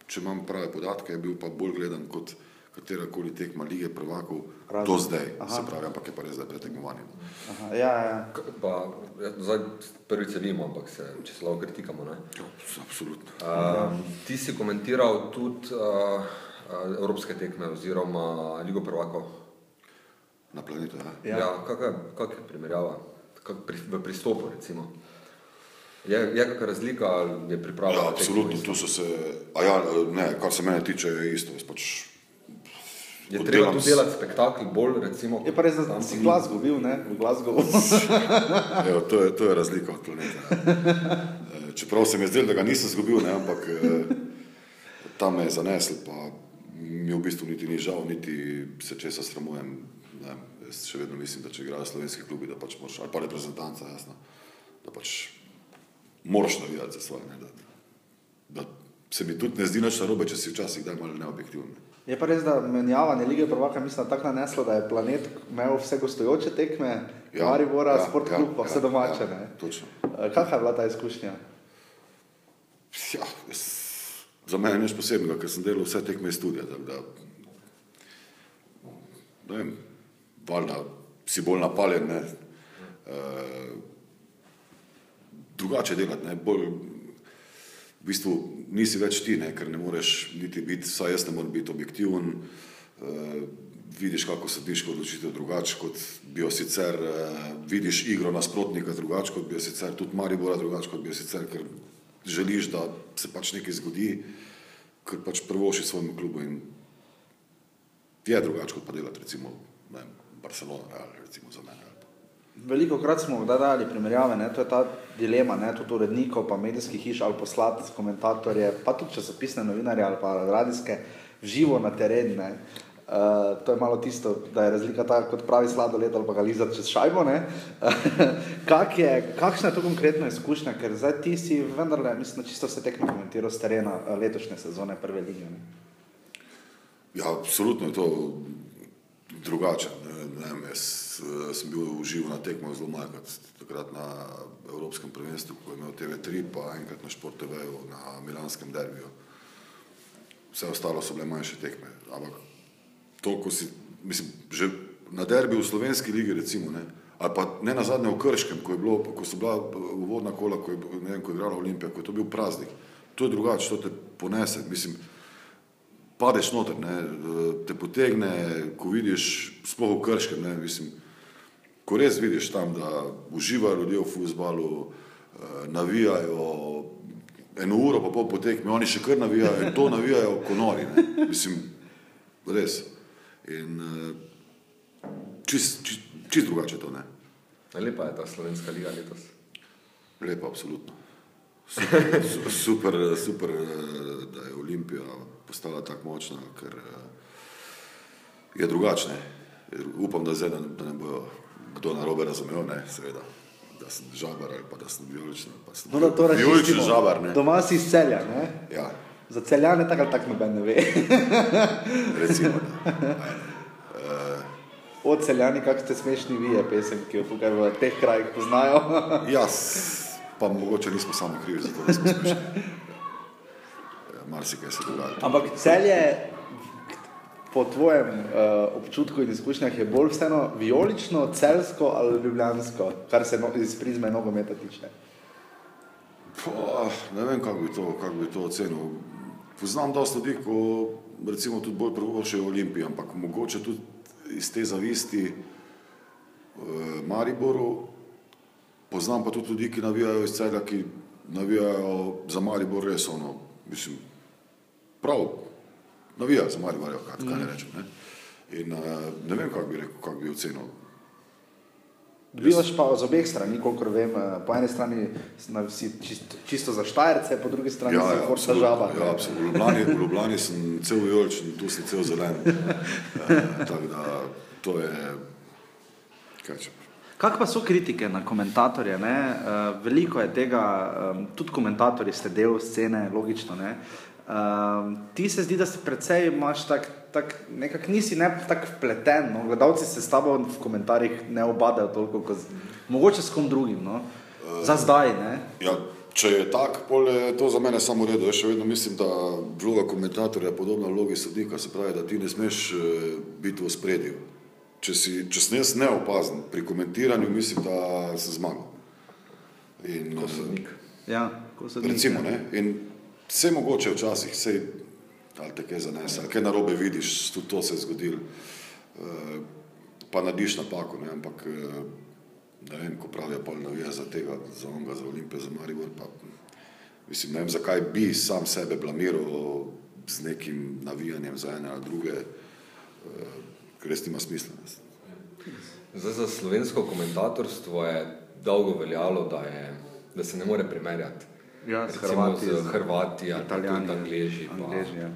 če imam prave podatke, je bil pa bolj gledan kot katerakoli tekma lige prvakov Razen- do zdaj, Aha. se pravi, ampak je pa res zdaj pretekmovanje. Aha, ja, ja. Pa, ja, zdaj prvič sedimo, ampak se, če se lahko kritikamo. Ne? Ja, absolutno. Uh, ti si komentiral tudi uh, evropske tekme oziroma Ligo prvakov. Na planetu, ja. Ja. Ja, kakšna kak je primerjava kak pri, v pristopu? Recimo? Je, je kakšna razlika ali je priprava? Ja, absolutno, tu so se, a ja, ne, kar se mene tiče, je isto, jaz pač Je oddelam treba tu delati spektakel bolj, recimo. Je pa res, da si glas zgubil, ne, v Glasgow. Evo, to, je, to je razlika od planeta. Eh, Čeprav se mi je zdelo, da ga nisem izgubil, ne, ampak eh, tam me je zanesel, pa mi v bistvu niti ni žal, niti se česa sramujem. Ne. Jaz še vedno mislim, da če igrajo slovenski klubi, da pač moraš, ali pa reprezentanca, jasno, da pač moraš navijati za svoje. Ne, da, da se mi tudi ne zdi nič narobe, če si včasih kdaj malo neobjektiven. Je pa res, da menjavanje lige prvaka mislim, da tako naneslo, da je planet imel vse gostujoče tekme, ja, Maribora, ja, Sport klub, pa vse domače. Ja, ne. točno. Eh, Kakšna je bila ta izkušnja? Ja, jaz, za mene je nič posebnega, ker sem delal vse tekme iz studija. tako Da, ne vem, valjda si bolj napaljen, ne, e, drugače delati, ne, bolj, v bistvu nisi več ti, ne, ker ne moreš niti biti, vsaj jaz ne morem biti objektiven, e, vidiš, kako sodiško odločitev drugače, kot bi jo sicer, e, vidiš igro nasprotnika drugače, kot bi jo sicer tudi Maribora drugače, kot bi jo sicer, ker želiš, da se pač nekaj zgodi, ker pač prvoši svojemu klubu in je drugače, kot pa delati recimo ne vem, Barcelona, Real, recimo za mene. Veliko krat smo kdaj dali primerjave, ne? to je ta dilema, ne? tudi urednikov, pa medijskih hiš ali poslati komentatorje, pa tudi časopisne novinarje ali pa radijske, živo na teren. Ne? Uh, to je malo tisto, da je razlika taka, kot pravi sladoled ali pa ga lizati čez šajbo. ne. Kak je, kakšna je to konkretna izkušnja, ker zdaj ti si vendarle, mislim, čisto vse tekme komentiral z terena eh, letošnje sezone prve lige. Ne? Ja, absolutno je to drugače. Ne, ne jaz eh, sem bil v živo na tekmo zelo malkrat, takrat na Evropskem prvenstvu, ko je imel TV3, pa enkrat na Šport TV-ju, na Milanskem derbiju. Vse ostalo so bile manjše tekme. Ampak to, ko si, mislim, že na derbiju v slovenski ligi, recimo, ne, ali pa ne na zadnje v Krškem, ko, bilo, ko so bila uvodna kola, ko je, ne vem, ko je igrala Olimpija, ko je to bil praznik. To je drugače, to te ponese. Mislim, padeš noter, ne, te potegne, ko vidiš, sploh v Krškem, ne, mislim, ko res vidiš tam, da uživajo ljudje v futbalu, navijajo eno uro, pa pol potekme, oni še kar navijajo in to navijajo kot nori. Ne. Mislim, res. In čist, čist, čist drugače to, ne. Lepa je ta slovenska liga letos. Lepo, absolutno. Super, su- super, super, eh, da je Olimpija postala tako močna, ker eh, je drugačne. Upam, da zdaj da, da ne bojo kdo narobe razumel, ne, seveda, da sem žabar ali pa da sem vijoličen. sem No, da to vijoličen razčistimo. žabar, ne. Doma si iz celja, ne? Ja, Za celjane tako ali tako noben ne ve. recimo. Da. Od celjani, kak ste smešni vi, je pesem, ki jo tukaj v teh krajih poznajo. Jaz pa mogoče nismo sami krivi za to, da smo smešni. Marsikaj se dogaja. Ampak celje, po tvojem uh, občutku in izkušnjah, je bolj vseeno vijolično, celsko ali ljubljansko, kar se no, iz prizme nogometa tiče. Pa, ne vem, kako bi, to- kako bi to ocenil. Poznam dosta ljudi, ko recimo tudi bolj prvošajo Olimpiji, ampak mogoče tudi iz te zavisti eh, Mariboru. Poznam pa tudi ljudi, ki navijajo iz celja, ki navijajo za Maribor res ono, mislim, prav, navijajo za Maribor, ja, kaj, kaj ne rečem. Ne? In eh, ne vem, kako bi rekel, kako bi ocenil. Dobivaš pa z obeh strani, kolikor vem, eh, po eni strani na- si čisto, čisto za Štajerce, po drugi strani si horta absolutno, žaba. Ja, absolutno. V Ljubljani, v Ljubljani sem cel vijoličen, tu sem cel zelen. E, tako da to je, kaj če. Kak pa so kritike na komentatorje? Ne? Uh, veliko je tega, tudi komentatorji ste del scene, logično. Ne? Um, ti se zdi, da si precej imaš tak, tak nekako nisi ne tako vpleten. No? Gledalci se s tabo v komentarjih ne obadajo toliko, kot z, mogoče s kom drugim. No? Za zdaj. Ne? Ja, če je tako, je to za mene samo redo. Jaz še vedno mislim, da vloga komentatorja je podobna vlogi sodnika, se pravi, da ti ne smeš eh, biti v spredju. Če, si, če jaz neopazen pri komentiranju, mislim, da sem zmagal. In, Kot sodnik. Ja, ko so Recimo, ne? In vse mogoče včasih, ali te kaj zanese, kaj narobe vidiš, tudi to se je zgodilo, eh, pa narediš napako, ne? ampak eh, ne vem, ko pravijo pol navija za tega, za onga, za Olimpijo, za Maribor, pa mislim, ne vem, zakaj bi sam sebe blamiral z nekim navijanjem za ene ali druge, eh, ker res nima smisla. Ne? Zdaj za slovensko komentatorstvo je dolgo veljalo, da, je, da se ne more primerjati. Ja, s Hrvati, z Hrvati pa Italijani, tudi Angleži. Pa. Angleži, ja.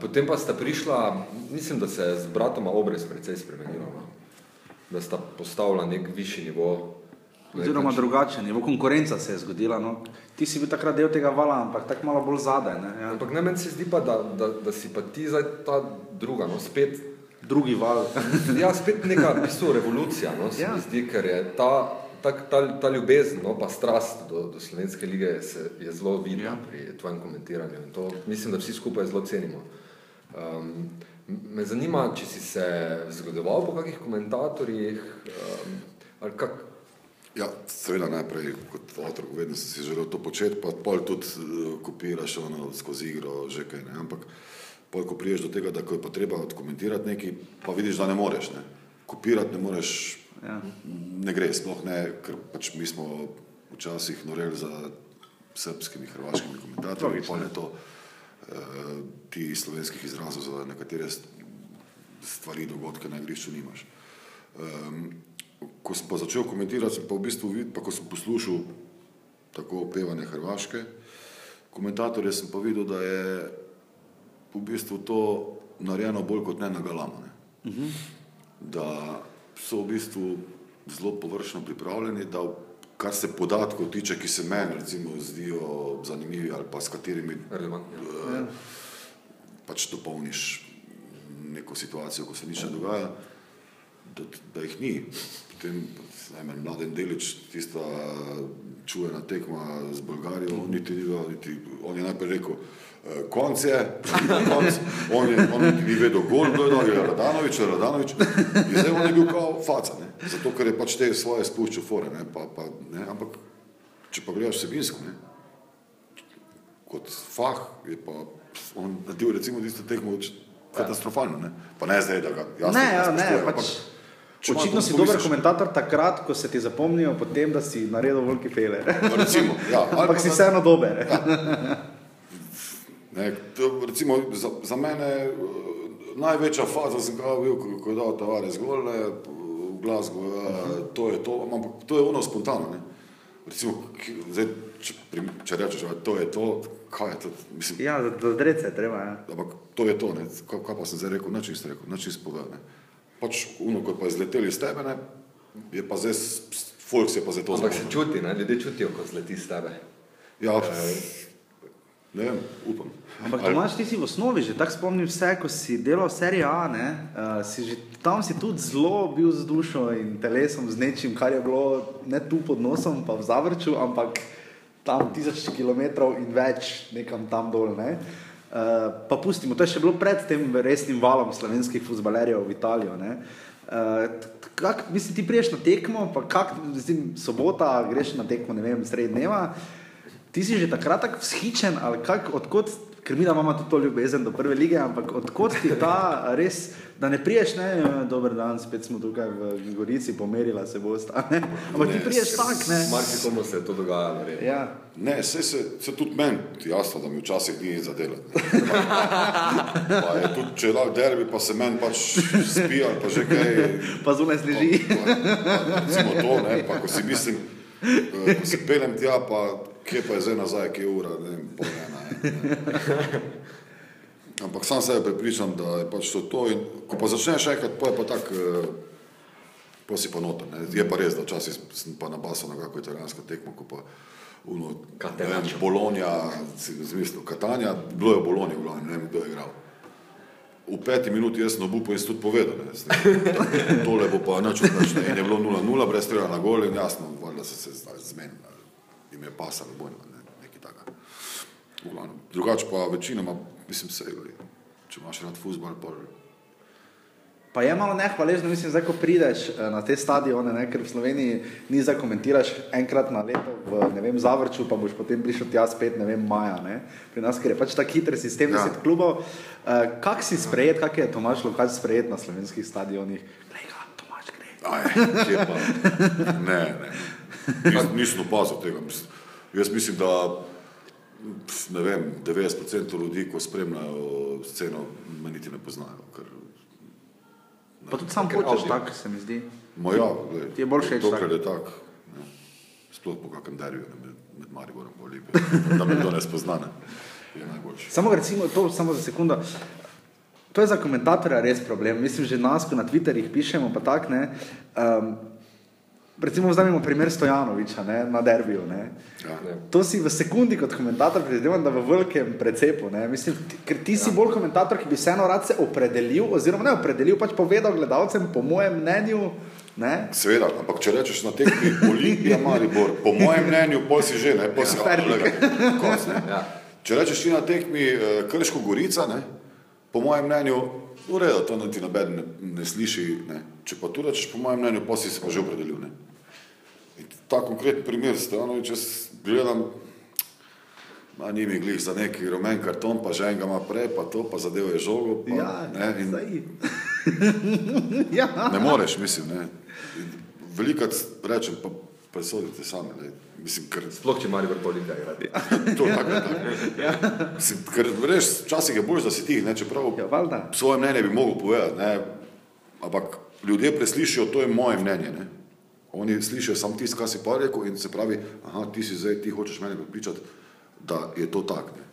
Potem pa sta prišla, mislim, da se je z bratoma obrez precej spremenila. no. da sta postavila nek višji nivo. Oziroma drugačen, nivo konkurenca se je zgodila. No. Ti si bil takrat del tega vala, ampak tako malo bolj zadaj. Ne, ja. Ampak ne, meni se zdi pa, da, da, da si pa ti zdaj ta druga, no spet Drugi val. Ja, spet neka v bistvu revolucija, no, se Ja. ja. mi zdi, ker je ta, ta, ta, ta ljubezen, no, pa strast do, do slovenske lige se, je zelo vidna Ja. pri tvojem komentiranju in to mislim, da vsi skupaj zelo cenimo. Um, me zanima, če si se zgodoval po kakih komentatorjih, um, ali kak, Ja, seveda najprej kot otrok, vedno sem si želel to početi, pa pol tudi uh, kopiraš ono skozi igro, že kaj ne. Ampak pol, ko priješ do tega, da ko je pa treba odkomentirati nekaj, pa vidiš, da ne moreš. Ne. Kopirati ne moreš, Ja. ne gre, sploh ne, ker pač mi smo včasih noreli za srpskimi, hrvaškimi komentatorji, Logično. pol je to uh, ti slovenskih izrazov za nekatere st- stvari, dogodke na igrišču nimaš. Um, ko sem pa začel komentirati, sem pa v bistvu videl, pa ko sem poslušal tako pevanje Hrvaške, komentatorje sem pa videl, da je v bistvu to narejeno bolj kot ne na galamo. Ne. Uh -huh. Da so v bistvu zelo površno pripravljeni, da kar se podatkov tiče, ki se meni recimo zdijo zanimivi ali pa s katerimi relevantni? eh, pač dopolniš neko situacijo, ko se nič ne dogaja, da, da jih ni. Potem, najmanj mladen delič, tista čujena tekma z Bolgarijo, niti ni bilo, niti on je najprej rekel, konc je, konc, on, je, on ni vedel, gol kdo je dal, je Radanovič, Radanovič, in zdaj on je bil kao faca, ne? zato ker je pač te svoje spuščal fore, ne? Pa, pa, ne? ampak če pa gledaš vsebinsko, ne? kot fah je pa on naredil recimo tisto tekmo katastrofalno, ne? pa ne zdaj, da ga jasno Ne, ja, ne, spoštujem, pač, ampak očitno si dober komentator takrat, ko se ti zapomnijo potem, da si naredil veliki fele. Recimo, ja, Ampak pa si vseeno dober. Ne, to, recimo, za, za mene eh, največja faza sem ga bil, ko, ko je dal Tavares gol, ne, v Glasgow, uh -huh. to je to, ampak to je ono spontano. Ne. Recimo, zdaj, če, prim- če rečeš, da to je to, kaj je to, mislim, Ja, za, drece je treba. Ja. ampak to je to, ne. Kaj, kaj pa sem zdaj rekel, nič nisem rekel, nič nisem povedal. Ne. Pač uno, ko je pa izleteli iz tebe, ne, je pa zdaj, folk se je pa zdaj to Ampak se čuti, ne? ljudje čutijo, ko zleti z tebe. Ja, ne vem, upam. Ampak Ali- Tomaš, ti si v osnovi že tako spomnil vse, ko si delal serije A, ne, uh, si že, tam si tudi zelo bil z dušo in telesom, z nečim, kar je bilo ne tu pod nosom, pa v Zavrču, ampak tam tisoč kilometrov in več, nekam tam dol. Ne. Uh, pa pustimo, to je še bilo pred tem resnim valom slovenskih futbalerjev v Italijo. Ne. Uh, kak, mislim, ti priješ na tekmo, pa kak, mislim, sobota, greš na tekmo, ne vem, sredi dneva. Ti si že takrat tako vzhičen, ali kak, odkot, ker mi da imamo tudi to ljubezen do prve lige, ampak odkot ti ta res, da ne priješ, ne, "Ja, dober dan, spet smo tukaj v Gorici, pomerila se bosta, ne, ampak ti Ne, priješ tak, ne. Marsikomu se je to dogajalo. res. Ja. Ne, se, se, se tudi meni, jasno, da mi včasih ni za delati. Pa je tudi, če lahko derbi, pa se meni pač spi ali pa že kaj. Pa zunaj sneži. Pa, pa, pa, recimo to, ne, pa ko si mislim, eh, ko se pelem tja, pa kje pa je zdaj nazaj, kje je ura, ne vem, pol ena. Ne. Ampak sam sebe prepričam, da je pač to to in ko pa začneš enkrat, pa je pa tak, eh, pa si pa noter. Ne. Je pa res, da včasih sem pa nabasal na kako italijansko tekmo, ko pa uno, ne vem. Bolonija, si zmislil, Katanja, bilo je v Boloniji, v glavnem, ne vem, kdo je igral. V peti minuti jaz sem obupal in sem tudi povedal, ne, zdaj, tole bo pa nič ne, in je bilo 0-0, brez strela na gol in jasno, valjda so se zdaj zmenili, jim je pasalo bojno, ne, nekaj takega. Drugače pa večinoma, mislim, se, če imaš rad futbol, pa Pa je malo nehvaležno, mislim, zdaj, ko prideš eh, na te stadione, ne, ker v Sloveniji ni za komentiraš enkrat na leto v vem, Zavrču, pa boš potem prišel tja spet, ne vem, maja. Ne. Pri nas, ker je pač tako hiter sistem, Ja. 10 klubov. Uh, kak si sprejet, kak je Tomaš Lukač sprejet na slovenskih stadionih? Glej ga, Tomaš gre. Aj? Ne, ne. Nis, nisem opazil tega. Jaz mislim, da ne vem, 90% ljudi, ko spremljajo sceno, me niti ne poznajo. Ker, Pa tudi sam avdio. tako se mi zdi. ma ja, glej, Ti je bolj všeč tak? je tak. Ne. Sploh po kakem derju, ne, med, med Mariborom in Olimpijo. Da me to ne spozna, ne. Je najboljši. Samo recimo to, samo za sekundo. To je za komentatorja res problem. Mislim, že nas, ko na Twitterjih pišemo, pa tak ne. Um, recimo, imamo primer Stojanoviča ne, na derbiju. Ne. Ja. To si v sekundi kot komentator predvidevam, da v velikem precepu. Ne. Mislim, ti, ker ti si bolj komentator, ki bi vseeno rad se opredelil, oziroma ne opredelil, pač povedal gledalcem, po mojem mnenju. Ne? Seveda, ampak če rečeš na tekmi Olimpija Maribor, po mojem mnenju, pol si že, ne, pol si Ja, konc, ne. Ja. Če rečeš ti na tekmi eh, Krško Gorica, ne, po mojem mnenju, v redu, to niti noben ne, ne sliši, ne. Če pa tu rečeš po mojem mnenju, pa si se pa že opredelil, ne. Ta konkretni primer, Stojanovič, jaz gledam, Ma ni mi glih za neki rumen karton, pa že enega ima prej, pa to, pa zadevo je žogo. Pa, Ja, ne, in, zdaj. ja. Ne moreš, mislim. Ne. Velikrat rečem, pa presodite sami. Ne. Mislim, ker Sploh če Maribor polite igrati. to je tako. tako. Mislim, ker res, včasih je bolj, da si tih, ne, čeprav Ja, valjda. svoje mnenje bi mogel povedati, ne. ampak ljudje preslišijo, to je moje mnenje. Ne. Oni slišijo samo tisto, kar si pa rekel in se pravi, aha, ti si zdaj, ti hočeš mene prepričati, da je to tako. ne.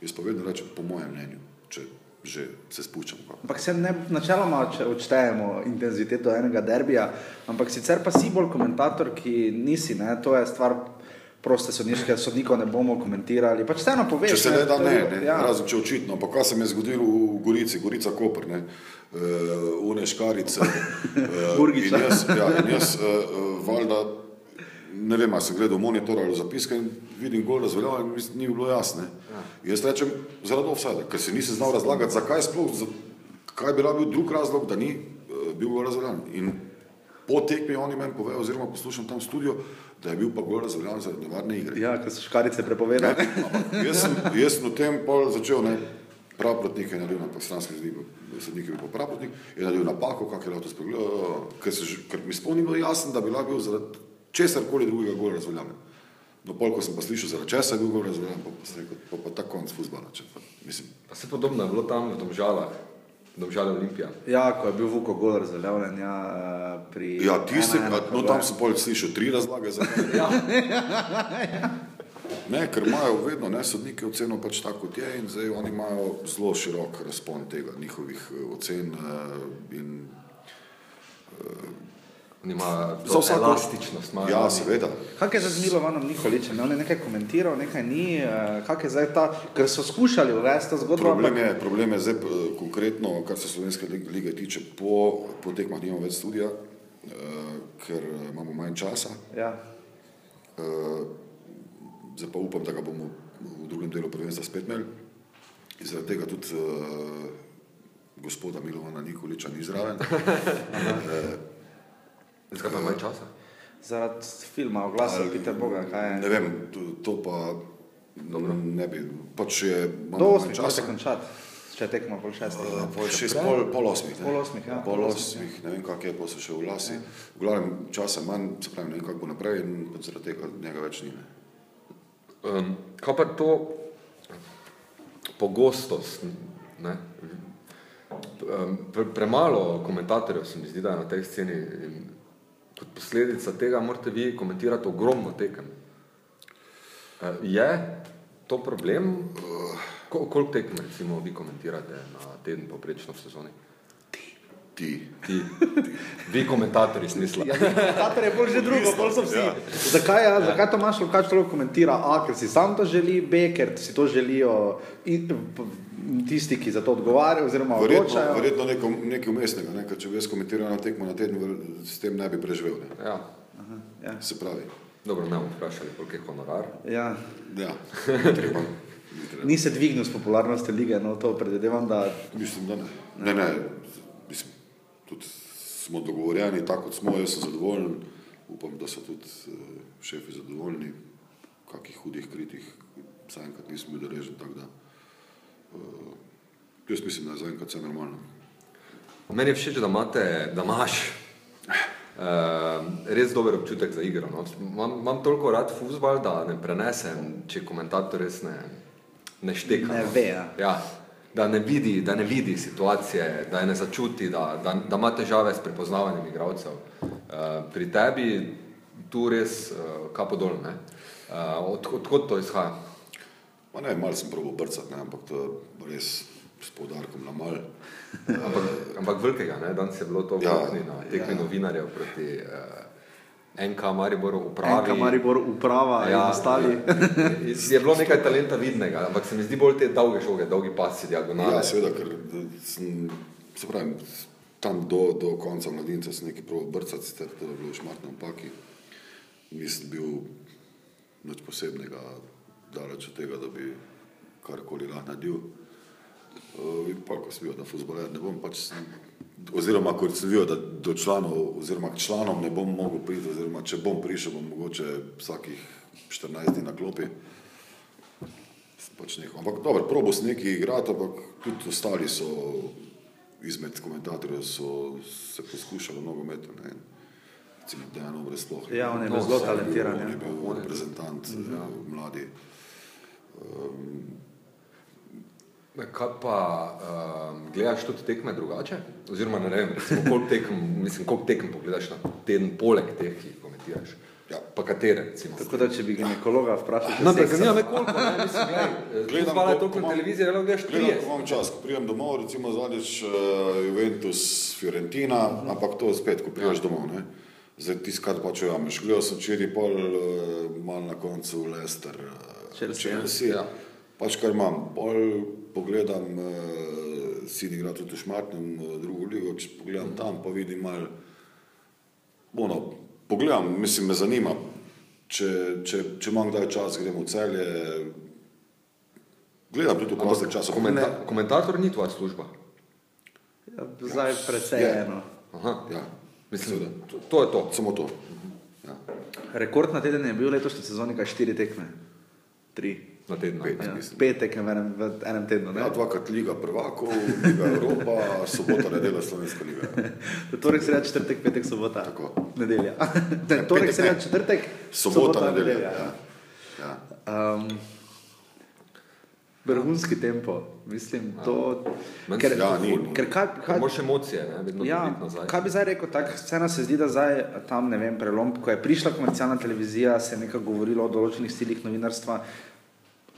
Jaz pa vedno rečem po mojem mnenju, če že se spuščam. kako. Ampak se ne, načeloma če odštejemo intenziteto enega derbija, ampak sicer pa si bolj komentator, ki nisi, ne? to je stvar proste sodniške, sodnikov ne bomo komentirali. Pač vseeno poveš. Če se ne da, ne, ne. Ja. razen če očitno. Pa kaj se mi je zgodilo v Gorici, Gorica Koper, ne, uh, une škarice. Uh, Burgiča. in jaz, ja, in jaz uh, valjda, ne vem, ali sem gledal monitor ali zapiske in vidim gol razveljavljen, mi ni bilo jasno. Ja. Jaz rečem zaradi offside, ker se nisem znal razlagati, zakaj sploh, za, kaj bi bil drug razlog, da ni uh, bil gol razveljavljen. In po tekmi oni meni povejo, oziroma poslušam tam v studiu, da je bil pa gol razveljavljen zaradi nevarne igre. Ja, ker so škarice prepovedane. Jaz sem, jaz sem v tem pol začel, ne, pravprotnik je naredil na stranski zdi, sodnik je bil pa pravprotnik, je naredil napako, kak je lahko to spregledal, ker, se že- ker mi sploh ni bilo jasno, da bi lahko bil zaradi česar koli drugega gol razveljavljen. No, pol, ko sem pa slišal, zaradi česa je bil gol razveljavljen, pa, pa, sem rekel, pa, pa ta konc fuzbala, pa, mislim, Pa se podobno je bilo tam v Domžalah, Domžale Olimpija. Ja, ko je bil Vuko gol razveljavljen, ja, eh, pri... ja, tisti, ena, ena, no, tam sem pol slišal tri razlage za to. Ja. Ne, ker imajo vedno ne, sodniki oceno pač tako, kot je, in zdaj oni imajo zelo širok razpon tega, njihovih eh, ocen. eh, In, Nima Za vsako- elastičnost. imajo ja, seveda. Kak je zdaj z Milovanom Nikoličem? On je nekaj komentiral, nekaj ni. eh, Kak je zdaj ta, ker so skušali uvesti to zgodbo. Problem ampak- je, problem je zdaj eh, konkretno, kar se slovenske lig- lige tiče, po, po tekmah nimamo več studija, eh, ker eh, imamo manj časa. Ja. Eh, Zdaj pa upam, da ga bomo v drugem delu prvenstva spet imeli. In zaradi tega tudi uh, gospoda Milovana Nikoliča ni zraven. Zakaj pa manj časa? Zaradi filma Oglasov Peter Boga, kaj je? Ne vem, to, to pa Dobro. ne bi. Pač je Do malo manj osmih časa končati, če tekmo pol šestih. Eh, Pol šest, pol, pol osmih. ne. Pol osmih, ja. Pol osmih, ne vem, kak je, pa so še v lasi. V glavnem časa manj, se pravi, ne vem, kako bo naprej in pač zaradi tega njega več ni. Ne. Um, kaj pa to pogostost? Ne? Pre, premalo komentatorjev se mi zdi, da je na tej sceni. In kot posledica tega morate vi komentirati ogromno tekem. Uh, je to problem? Kol, koliko tekem recimo vi komentirate na teden poprečno v sezoni? Ti. Ti, vi komentatorji smisla. Ja, komentator je bolj že drugo, bolj so vsi. Ja. Zakaj, ja, zakaj Tomaš Lukač toliko komentira? A, ker si sam to želi, B, ker si to želijo in, tisti, ki za to odgovarjajo oziroma Verjetno, odločajo. verjetno neko, nekaj umestnega, ne? ker če bi jaz komentiral na tekmo na teden, s tem ne bi preživel. Ne? Ja. Ja. Se pravi, Dobro, ne bomo vprašali, koliko je honorar. Ja. ja, treba. ni se dvignil s popularnosti lige, no to predvidevam, da Mislim, da ne. Ne, ne, tudi smo dogovorjeni, tako kot smo, jaz sem zadovoljen, upam, da so tudi uh, šefi zadovoljni, kakih hudih kritih, zaenkrat nisem bil deležen, tako da. Uh, jaz mislim, da je zaenkrat vse normalno. Meni je všeč, da, imate, da imaš uh, res dober občutek za igro. No. Imam, imam toliko rad futbol, da ne prenesem, če komentator res ne, ne šteka. Ne no. ve, ja. Ja, da, ne vidi, da ne vidi situacije, da je ne začuti, da, da, da ima težave s prepoznavanjem igralcev. Uh, pri tebi tu res uh, kapo dol. ne. Uh, od, odkot to izhaja? Ma ne, malo sem probil brcati, ne, ampak to res s poudarkom na mal. Ampak, ampak velikega, ne? danes je bilo to Ja. na tekmi ja. novinarjev proti uh, NK Mariboru upravi. Enka Maribor uprava ja, in ostali. je, bilo nekaj talenta vidnega, ampak se mi zdi bolj te dolge žoge, dolgi pasi, diagonale. Ja, seveda, ker sem, se pravi, tam do, do konca mladinca sem nekaj prav brcati, sicer to je bilo v šmartnem paki. Nisem bil nič posebnega, daleč od tega, da bi karkoli lahko naredil. Uh, in pa, ko sem bil na futboler, ne bom pač, oziroma ko videl, da do članov, oziroma k članom ne bom mogel priti, oziroma če bom prišel, bom mogoče vsakih 14 dni na klopi. Pač nehal. Ampak dobro, probo sem nekaj igrati, ampak tudi ostali so izmed komentatorjev so se poskušali v nogometu. ne. Recimo Dejan Obrez sploh. Ja, on je bil- bil zelo talentiran, bil- On ja. je bil reprezentant, ja, mladi. Kaj pa um, gledaš tudi tekme drugače? Oziroma, ne vem, recimo, koliko tekem, mislim, koliko tekem pogledaš na teden poleg teh, ki jih komentiraš? Ja. Pa katere, recimo? Tako da, če bi ginekologa vprašal, če No, seksa- ampak zanima me koliko, ne, mislim, gledaj, Gledam, hvala ko- toliko ko na imam- televiziji, ali gledaš Gledam, trije. ko imam čas, ko pridem domov, recimo zadnjič uh, Juventus Fiorentina, ampak to spet, ko prideš domov. Ne? Zdaj ti skrat pač ujameš. Gledal sem včeraj pol, uh, mal na koncu Leicester, uh, Chelsea, ja. Chelsea. Ja. Pač kar imam, pol pogledam, uh, sin igra tudi v Šmartnem, uh, drugo ligo, če pogledam tam, pa vidim mal, ono, pogledam, mislim, me zanima, če, če, če imam kdaj čas, gremo v celje, gledam tudi v prostem času. Komenta komentator ni tvoja služba. Ja, Zdaj precej Je. eno. Aha. Ja, Mislim, seveda. to, to je to. Samo to. Ja. Rekord na teden je bil letošnji sezoni kaj štiri tekme. Tri. Na teden. Pet. Ja. Mislim. Pet tekem v enem, v enem tednu. Ne? Ja, dvakrat Liga prvakov, Liga Evropa, sobota, nedelja Slovenska liga. Torek, sreda, četrtek, petek, sobota. Tako. Nedelja. Ne, torek, petek sreda, ne. četrtek, Sobota, nedelja. Ja. Ja. Um, vrhunski tempo, mislim, to. Meni Ker, Ja, ni, ni. ker kaj, kaj, Moš emocije, ne, vedno Ja, nazaj. kaj bi zdaj rekel, tako scena se zdi, da zdaj tam ne vem, prelom, ko je prišla komercialna televizija, se je nekaj govorilo o določenih stilih novinarstva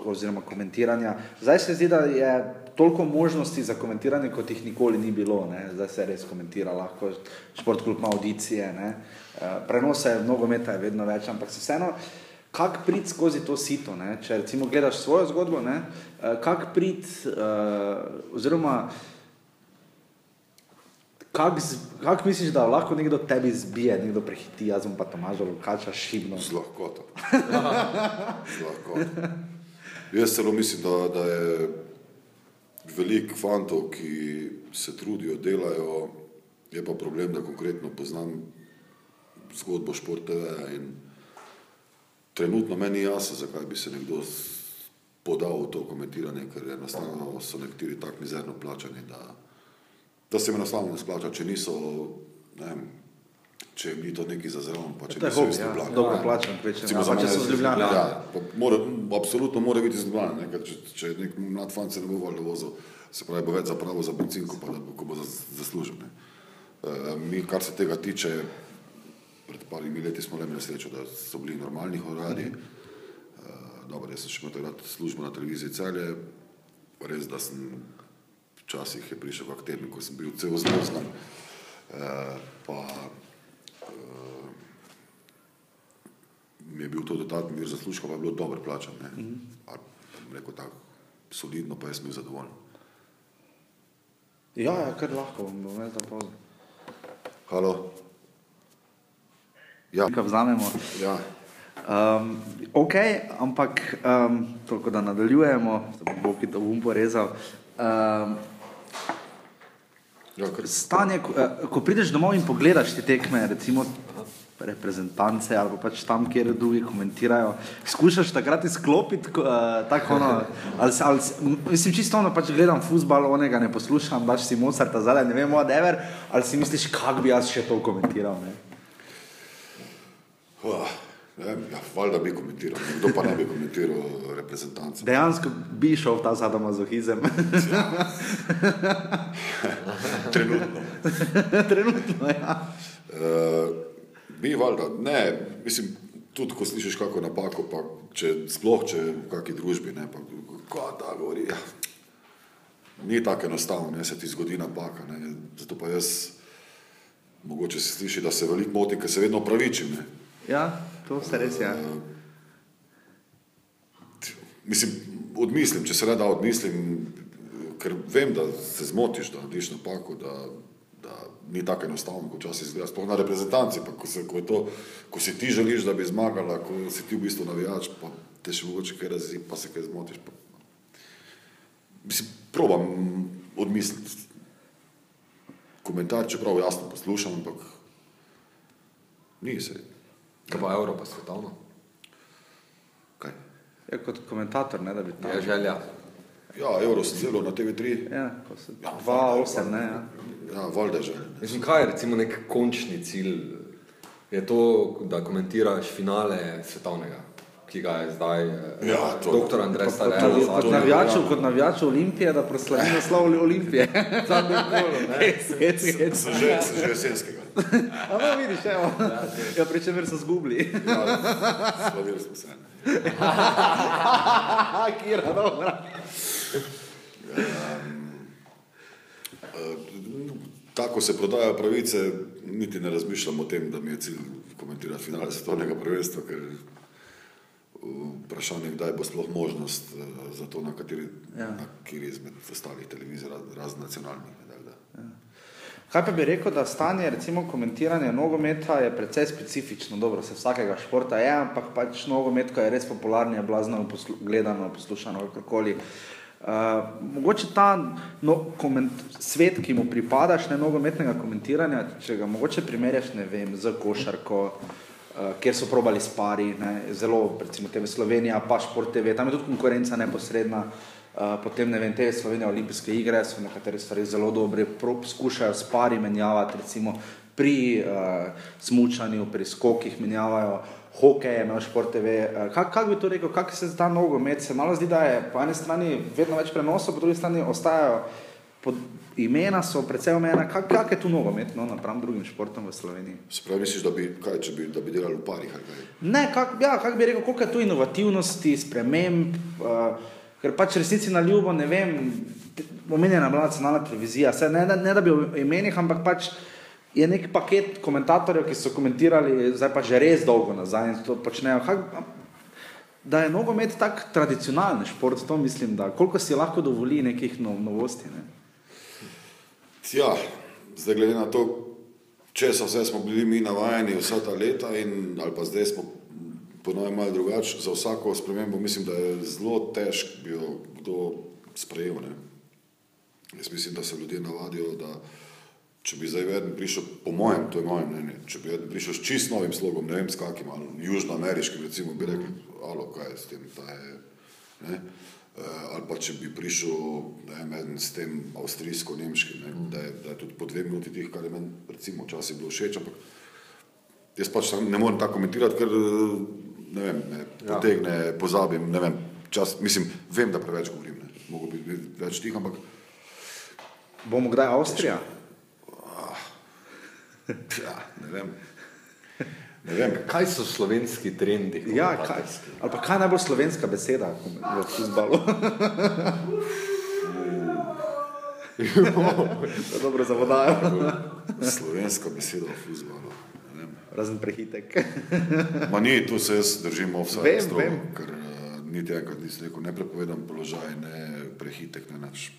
oziroma komentiranja. Zdaj se zdi, da je toliko možnosti za komentiranje, kot jih nikoli ni bilo. Ne? Zdaj se res komentira, lahko šport klub ima audicije, ne? Eh, prenose nogometa je vedno več, ampak se vseeno. Kak prid skozi to sito, ne? če recimo gledaš svojo zgodbo, ne? Eh, kak prid, uh, oziroma Kak, z- kak misliš, da lahko nekdo tebi zbije, nekdo prehiti, jaz pa Tomažo Lukača šibno? Z lahkoto. Z lahkoto. Jaz celo mislim, da, da je veliko fantov, ki se trudijo, delajo, je pa problem, da konkretno poznam zgodbo Šport TV in trenutno meni ni jasno, zakaj bi se nekdo podal v to komentiranje, ker enostavno so nekateri tako mizerno plačani, da, da se jim enostavno ne splača, če niso, ne vem, če ni to neki za zraven, pa če niso hobi, iz ja, dobro kvečem, Recimo ja, za če mene z Ljubljane. Ja, pa mora, absolutno mora biti iz Ljubljane, ne, ker če, če nek mlad fant se ne bo valjda vozil, se pravi, bo več zapravo za bencinko, pa da ko bo zas- zaslužil. Ne. E, mi, kar se tega tiče, pred parimi leti smo le imeli srečo, da so bili normalni horadi. E, dobro, jaz sem še imel takrat službo na televiziji Celje, res, da sem včasih je prišel kak teden, ko sem bil cel zmrzlan, e, pa mi je bil to dodatni vir zaslužka, pa je bilo dobro plačan. Ne? Mm -hmm. Rekel tako, solidno, pa jaz sem bil zadovoljen. Ja, ja, kar lahko, bom imel tam pauzo. Halo? Ja, Nekaj vzamemo. ja. Um, ok, ampak um, toliko da nadaljujemo, da bo Boki to bom porezal. Um, ja kar, stanje, ko, eh, ko prideš domov in pogledaš te tekme, recimo reprezentance ali pa pač tam, kjer drugi komentirajo, skušaš takrat izklopiti, uh, tako ono, ali, ali, mislim čisto ono, pač gledam futbal, onega ne poslušam, daš si Mozarta zadaj, ne vem, whatever, ali si misliš, kak bi jaz še to komentiral, ne? uh, ne ja, valjda bi komentiral, kdo pa ne bi komentiral reprezentance. Dejansko bi šel v ta sadomazohizem. Trenutno. Trenutno, ja. Uh, bi valjda, ne, mislim, tudi ko slišiš kako napako, pa če sploh če v kakšni družbi, ne, pa ko ta govori, ja. ni tako enostavno, ne se ti zgodi napaka. Ne. Zato pa jaz, mogoče se sliši, da se veliko motim, ker se vedno opravičim. Ne. Ja, to se res je. Ja. Mislim, odmislim, če se le da odmislim, ker vem, da se zmotiš, da narediš napako, da, da ni tako enostavno, kot včasih izgleda. Sploh na reprezentanci, pa ko, se, ko, je to, ko si ti želiš, da bi zmagala, ko si ti v bistvu navijač, pa te še mogoče kaj razi, pa se kaj zmotiš. Pa... Mislim, probam odmisliti komentar, čeprav jasno poslušam, ampak ni se. Kaj pa Evropa, pa svetovno? Kaj? Ja, kot komentator, ne da bi tam. Je želja. Ja, Euro sem zelo na TV3. Ja, ko se Ja, 2-8, ne. Ja. Ja, valjda že. ne. Mislim, kaj je recimo nek končni cilj? Je to, da komentiraš finale svetovnega, ki ga je zdaj eh, Ja, to- doktor Andrej Starel. kot, navijačev, kot navijačev Olimpije, da proslavi naslov Olimpije. Hec, hec, hec. Sem že, sem že jesenskega. A no, vidiš, evo. Ja, pri čemer so zgubili. Ja, slavili smo se. ne. Kira, dobra. Tako se prodajajo pravice, niti ne razmišljam o tem, da mi je cilj komentirati finale svetovnega prvenstva, ker uh, vprašanje, kdaj bo sploh možnost uh, za to, na kateri, Ja. ja. na kateri izmed ostalih televizij, raz- raznacionalnih. ne, da- da. Kaj pa bi rekel, da stanje recimo komentiranja nogometa je precej specifično, dobro, se vsakega športa je, ampak pač nogomet, ko je res popularni, je blazno gledano, poslušano, kakorkoli. Uh, mogoče ta no, koment, svet, ki mu pripadaš, ne nogometnega komentiranja, če ga mogoče primerjaš, ne vem, z košarko, uh, kjer so probali spari, ne, zelo, recimo TV Slovenija, pa Šport TV, tam je tudi konkurenca neposredna. Uh, potem ne vem, te Slovenije olimpijske igre so nekatere stvari zelo dobre, pro- poskušajo s pari menjavati, recimo pri uh, smučanju, pri skokih menjavajo, hokej je imel šport TV. Uh, kak, kak bi to rekel, kak se zda nogomet? Se malo zdi, da je po eni strani vedno več prenosov, po drugi strani ostajajo pod, imena so precej omejena. Kak, kak je tu nogomet no, napram drugim športom v Sloveniji? Se pravi, misliš, da bi, kaj, bi, da bi delali v parih? Ne, kak, ja, kak bi rekel, koliko je tu inovativnosti, sprememb, uh, ker pač resnici na ljubo, ne vem, omenjena je bila nacionalna televizija, Saj ne, ne, ne da bi o imenih, ampak pač je nek paket komentatorjev, ki so komentirali zdaj pa že res dolgo nazaj in to počnejo. Kak, da je nogomet tak tradicionalni šport, to mislim, da koliko si lahko dovoli nekih no, novosti. Ne? Ja, zdaj glede na to, če so vse smo bili mi navajeni vsa ta leta in ali pa zdaj smo ponovno malo drugače, za vsako spremembo mislim, da je zelo težko bi jo kdo sprejel. Ne? Jaz mislim, da se ljudje navadijo, da če bi zdaj vedno prišel, po mojem, to je moje mnenje, če bi vedno prišel s čist novim slogom, ne vem s kakim, ali južnoameriškim, recimo, bi rekli, alo, kaj je s tem, ta je, ne? Eh, ali pa če bi prišel ne vem, eden s tem avstrijsko-nemškim, ne, da, je, da je tudi po dve minuti tih, kar je meni recimo včasih bilo všeč, ampak jaz pač ne morem tako komentirati, ker ne vem, me potegne, pozabim, ne vem, čas, mislim, vem, da preveč govorim, ne, mogo bi več tih, ampak Bomo kdaj Avstrija? Ja, ne vem. Ne vem, Kaj so slovenski trendi? Ja, kaj, ali pa kaj je najbolj slovenska beseda v futbalu? To je dobro za vodajo. slovenska beseda v vem. Razen prehitek. Ma ni, tu se jaz držim strogo, vem. ker uh, niti enkrat nisem rekel, ne prepovedam položaj, ne prehitek, ne nič.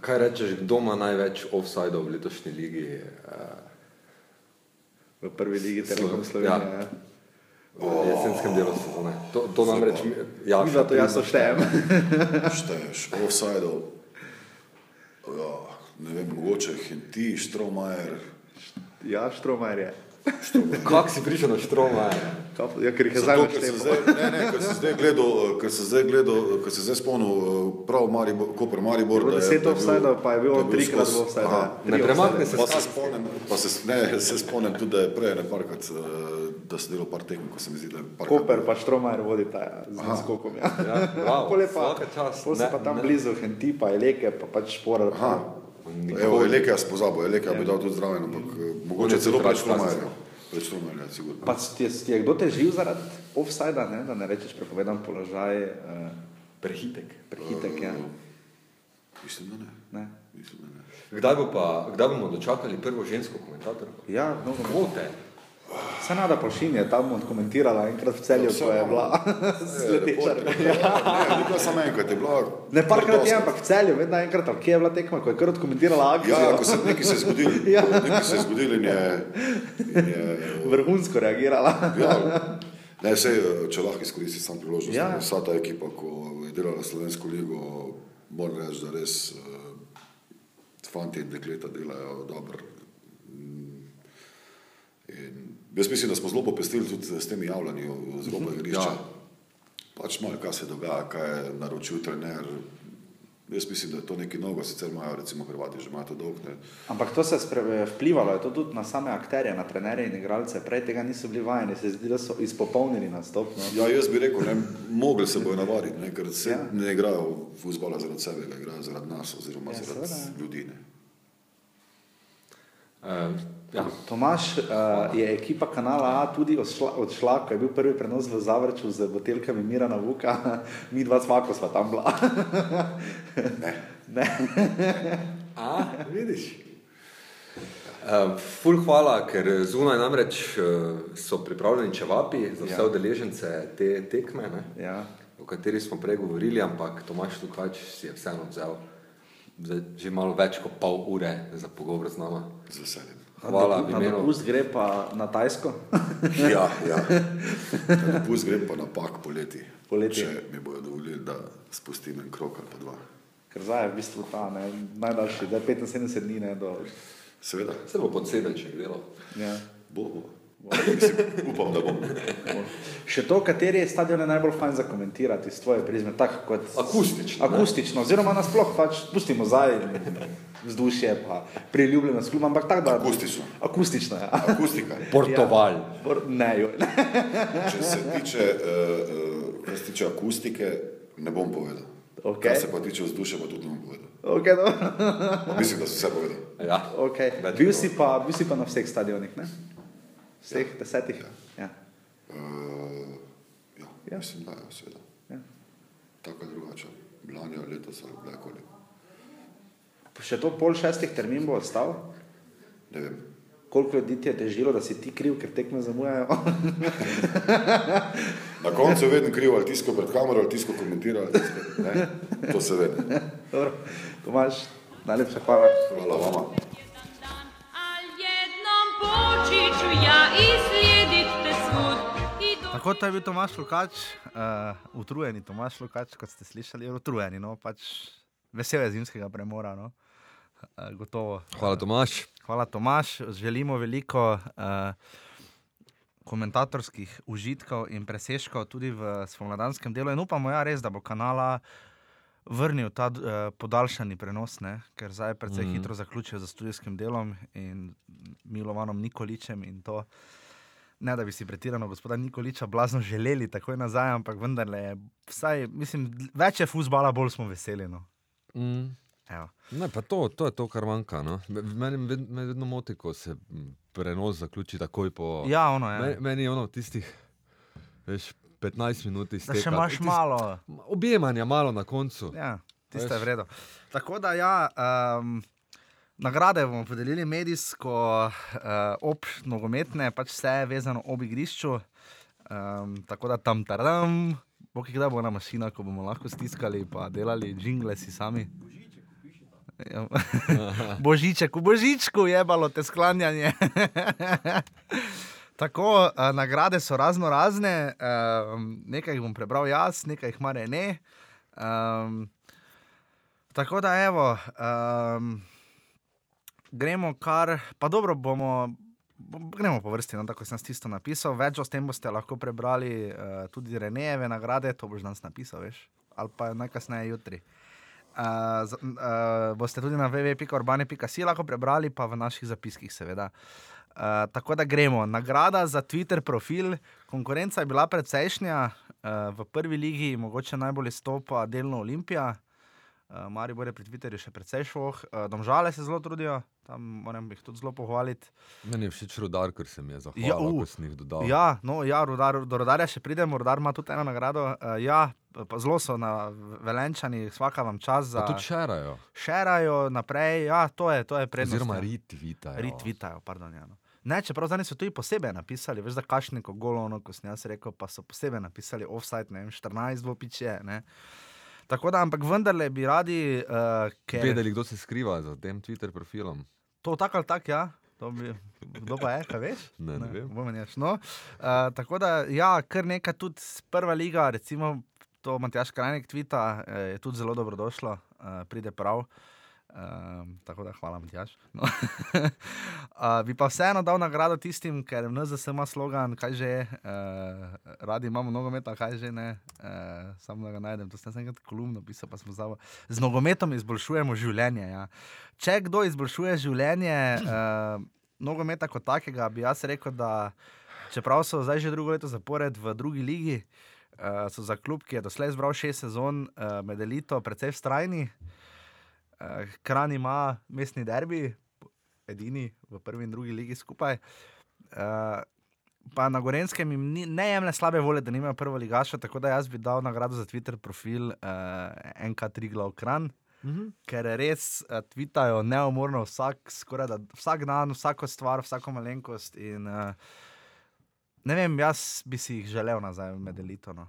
Kaj rečeš, kdo ima največ offsajdov v letošnji ligi? eh, V prvi ligi Telekom Slo- Slovenije. ja. Ja. v jesenskem delu sezone. To, to namreč ja, Mi zato jaz štejem. Šteješ, offsajdov, ja, ne vem, mogoče Henti, Štromajer, Ja, Štromajer je. Kako si prišel na Štroma? Ja, ker jih je zdaj zdaj, ne, ne, ker sem zdaj gledal, eh, ker sem zdaj gledal, eh, ker sem zdaj spomnil eh, prav Maribor, Koper Maribor. Je bilo da je- deset offsajdov, pa je bilo trikrat v offsajdu. Aha. Ne premakne se Pa se spomnim, pa se, ne, se spomnim tudi, da je prej nekajkrat, eh, da sem delal par tekem, ko se mi zdi, da je par Koper pa Štromajer vodita ja, z naskokom. Ja. Ja, bravo, Pol je pa, vsaka čast. pol se Ne, pa tam ne. blizu Henti, pa Eleke, pa pač Šporar. Aha. Evo, Eleke jaz pozabil, Eleke bi dal tudi zraven, ampak mogoče celo pred Štromajerjem. Štromajerjem, sigurno. Pa ti je, ti je kdo težil zaradi offsajda, ne? da ne rečeš prepovedan položaj, uh, Prehitek. prehitek. Ja. Mislim, da ne. Ne. Mislim, da ne. Kdaj, bo pa, kdaj bomo dočakali prvo žensko komentatorko? Ja, no, Kvote. Se nada Polšin je tam odkomentirala enkrat v celju, ko je bila sledeča. Ne, ni bila samo enkrat, je bila. Ne, parkrat je, ampak v celju, vedno enkrat, ali kje je bila tekma, ko je kar odkomentirala akcijo. Ja, ko se nekaj se zgodilo, Ja. nekaj se zgodilo in je, je Vrhunsko reagirala. ja, ne, sej, če lahko izkoristim sam priložnost, Ja. ja. vsa ta ekipa, ko je delala Slovensko ligo, moram reči, da res uh, fanti in dekleta delajo dobro. In jaz mislim, da smo zelo popestili tudi s temi javljanji z roba igrišča. Ja. Pač malo, kaj se dogaja, kaj je naročil trener. Jaz mislim, da je to nekaj novega, sicer imajo recimo Hrvati že imajo to dolg. Ne. Ampak to se je spre- vplivalo, je to tudi na same akterje, na trenerje in igralce. Prej tega niso bili vajeni, se zdi, da so izpopolnili nastop. No. Ja, jaz bi rekel, ne, mogli se bojo navaditi, ne, ker se Ja. ja. ne igrajo futbola zaradi sebe, igrajo zaradi nas oziroma Ja, ja, zaradi seveda. ljudi. Ne. Uh, ja. Tomaš uh, je ekipa kanala A tudi odšla, odšla, ko je bil prvi prenos v Zavrču z botelkami Mirana Vuka, mi dva svako sva tam bila. Ne. ne. A, vidiš. Uh, ful hvala, ker zunaj namreč uh, so pripravljeni čevapi za vse Ja. ja. udeležence te tekme, ne, Ja. o kateri smo prej govorili, ampak Tomaš Lukač si je vseeno vzel zdaj, že malo več kot pol ure za pogovor z nama. Z veseljem. Hvala Na dopust gre pa na Tajsko. Ja, ja. Ta Dopust grem pa na pak poleti. Poleti. Če mi bojo dovolili, da spustim en krok ali pa dva. Ker zdaj je v bistvu ta ne, najdaljši, da je 75 dni ne, do. Seveda, Se bo pod sedenček delal. Ja. bo, bo. Mislim, upam, da bom. Še to, kateri je stadion je najbolj fajn za komentirati iz tvoje prizme, tako kot Akustično, ne? Akustično, oziroma nasploh pač pustimo zdaj vzdušje, pa priljubljenost kluba, ampak tako da. Akustično. Akustično, ja. Akustika. Portoval. Ja. Por- Ne, jo, ne. Če se tiče, uh, uh, kar se tiče akustike, ne bom povedal. Okej. Kar se pa tiče vzdušja, pa tudi ne bom povedal. Okay. Mislim, da sem vse povedal. Ja. okay. Bil, si pa, bil si pa na vseh stadionih, ne? Vseh ja. desetih. Ja. Uh, ja, Ja. ja, mislim, da je seveda. Ja. Tako ali drugače, lani ali letos ali kdajkoli. Še to pol šestih termin bo ostal. Ne vem. Koliko ljudi ti je težilo, da si ti kriv, ker tekme zamujajo? Na koncu je vedno kriv, ali tisko pred kamero, ali tisko komentira. Ali tisko, ne? To se ve. Dobro, Tomaš, najlepša hvala. Hvala vama. Tako to je bil Tomaš Lukač, uh, utrujeni Tomaš Lukač, kot ste slišali, utrujeni, no, pač vesel je zimskega premora. No. Uh, gotovo. Hvala, Tomaš. Hvala, Tomaš. Želimo veliko uh, komentatorskih užitkov in presežkov tudi v spomladanskem delu. In upamo, ja, res, da bo kanala vrnil ta uh, podaljšani prenos, ne? ker zdaj je precej mm. hitro zaključil za študijskim delom in Milovanom Nikoličem in to. Ne, da bi si pretirano gospoda Nikoliča blazno želeli takoj nazaj, ampak vendarle, je vsaj, mislim, več je fusbala, bolj smo veseli. No. Mm. Evo. Ne, pa to, to je to, kar manjka. No. Meni ved, me vedno moti, ko se m, prenos zaključi takoj po. Ja, ono je. Meni, meni je ono tistih veš, 15 minut Da izteka. še imaš Tist- malo. Objemanja malo na koncu. Ja, tiste je Veš. v redu. Tako da, ja, um, nagrade bomo podelili medijsko, uh, ob nogometne, pač vse je vezano ob igrišču. Um, tako da tam taram, bo kdaj bo na mašina, ko bomo lahko stiskali in delali jingle si sami. Božiček, v božičku je bilo te sklanjanje. Tako, uh, nagrade so razno razne, um, nekaj jih bom prebral jaz, nekaj jih mare ne. Um, tako da, evo, um, gremo kar, pa dobro bomo. bom- Gremo po vrsti, no, tako sem s tisto napisal. Več o tem boste lahko prebrali uh, tudi Renejeve nagrade, to boš danes napisal, veš, ali pa najkasneje jutri. Uh, uh, boste tudi na www.urbane.si lahko prebrali, pa v naših zapiskih, seveda. Uh, tako da gremo. Nagrada za Twitter profil. Konkurenca je bila precejšnja, uh, v prvi ligi mogoče najbolj izstopa delno Olimpija. Uh, Maribor je pri Twitterju še precej šloh, uh, domžale se zelo trudijo, tam moram jih tudi zelo pohvaliti. Meni je všeč rodar, ker se mi je zahvalil, Ja, ja, u. ko sem jih dodal. Ja, no, ja, rudar, do rodarja še pridemo, rudar ima tudi eno nagrado. Uh, ja, pa zelo so na velenčani, svaka vam čas za. Pa tudi šerajo. Šerajo naprej, ja, to je, to je prednost. Oziroma ja. retvitajo. Retvitajo, pardon. Ja, no. Ne, čeprav zdaj so tudi posebej napisali, veš, za kašniko golono, ko sem jaz rekel, pa so posebej napisali offside, ne vem, 14 dvopiče. Ne. Tako da, ampak vendarle bi radi, uh, ker Vedeli, kdo se skriva za tem Twitter profilom. to tako ali tako, ja. Bi, kdo pa je, kaj veš? Ne, ne vem. bom nič. No, uh, tako da, ja, kar nekaj tudi prva liga, recimo to Matjaš Krajnik tvita, eh, je tudi zelo dobrodošlo, uh, pride prav. Um, tako da hvala, Matjaš. No. uh, bi pa vseeno dal nagrado tistim, ker v NZS ima slogan, kaj že je, uh, radi imamo nogometa, kaj že ne, uh, samo da ga najdem. To sem enkrat kolumno pisal, pa smo zavo. Z nogometom izboljšujemo življenje. Ja. Če kdo izboljšuje življenje uh, nogometa kot takega, bi jaz rekel, da čeprav so zdaj že drugo leto zapored v drugi ligi, uh, so za klub, ki je doslej zbral šest sezon uh, med elito, precej vztrajni. Uh, Kran ima mestni derbi, edini v prvi in drugi ligi skupaj. Uh, pa na Gorenskem jim ni, ne jemlje slabe volje, da nimajo prvo ligaša, tako da jaz bi dal nagrado za Twitter profil uh, NK3 glav kran. Mhm. Ker res uh, tvitajo neumorno vsak, skoraj da vsak dan, vsako stvar, vsako malenkost. In, uh, ne vem, jaz bi si jih želel nazaj med elito. No.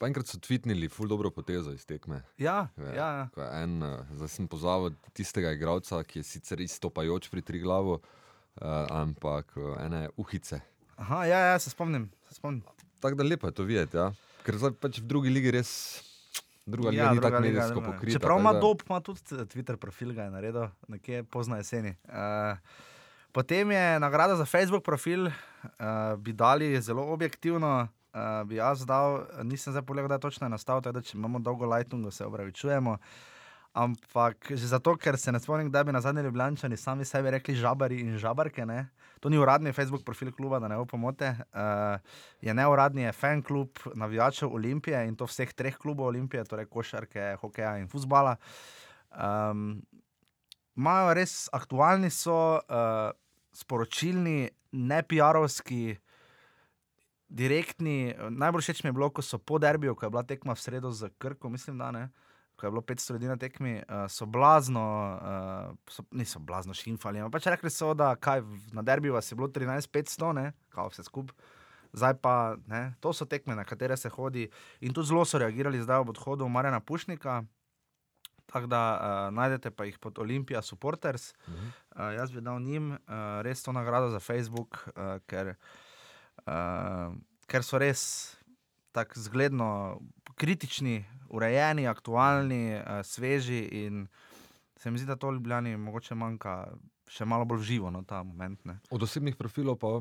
Pa enkrat so tvitnili, ful dobro potezo iz tekme. Ja, Ja, ja, ja. En, uh, zdaj sem pozval tistega igralca, ki je sicer izstopajoč pri tri glavu, uh, ampak uh, ene uhice. Aha, ja, ja, se spomnim. Se spomnim. Tako da lepo je to videti, ja? ker zdaj pač v drugi ligi res. Druga liga Ja, ni tako medijsko pokrita. Čeprav ima da- dob, ima tudi t- Twitter profil, ga je naredil nekje pozno jeseni. Uh, potem je nagrada za Facebook profil, uh, bi dali zelo objektivno. Uh, bi jaz dal, nisem zdaj pogledal, da je točno nastal, tako da če imamo dolgo lightingu, se opravičujemo. Ampak že zato, ker se ne spomnim, da bi na zadnji Ljubljani sami sebi rekli žabari in žabarke. Ne? To ni uradni Facebook profil kluba, da ne bo pomote. Uh, je neuradni, fan klub navijačev Olimpije in to vseh treh klubov Olimpije, torej košarke, hokeja in futbola. Um, Imajo res aktualni, so uh, sporočilni, ne PR-ovski, direktni. Najbolj všeč mi je bilo, ko so po derbiju, ko je bila tekma v sredo za Krko, mislim, da ne. Ko je bilo 500 ljudi na tekmi, uh, so blazno, uh, so, niso blazno šimfali. Pač rekli so, da kaj, na derbiju vas je bilo 13-500, ne, kao vse skupaj. Zdaj pa, ne, to so tekme, na katere se hodi. In tudi zelo so reagirali zdaj ob odhodu Marjana Pušnika. Tako da uh, najdete pa jih pod Olympia Supporters. Mhm. Uh, jaz bi dal njim uh, res to nagrado za Facebook, uh, ker, uh, ker so res tako zgledno kritični, urejeni, aktualni, uh, sveži. In se mi zdi, da to Ljubljani mogoče manjka še malo bolj živo, no, ta moment. Ne. Od osebnih profilov pa.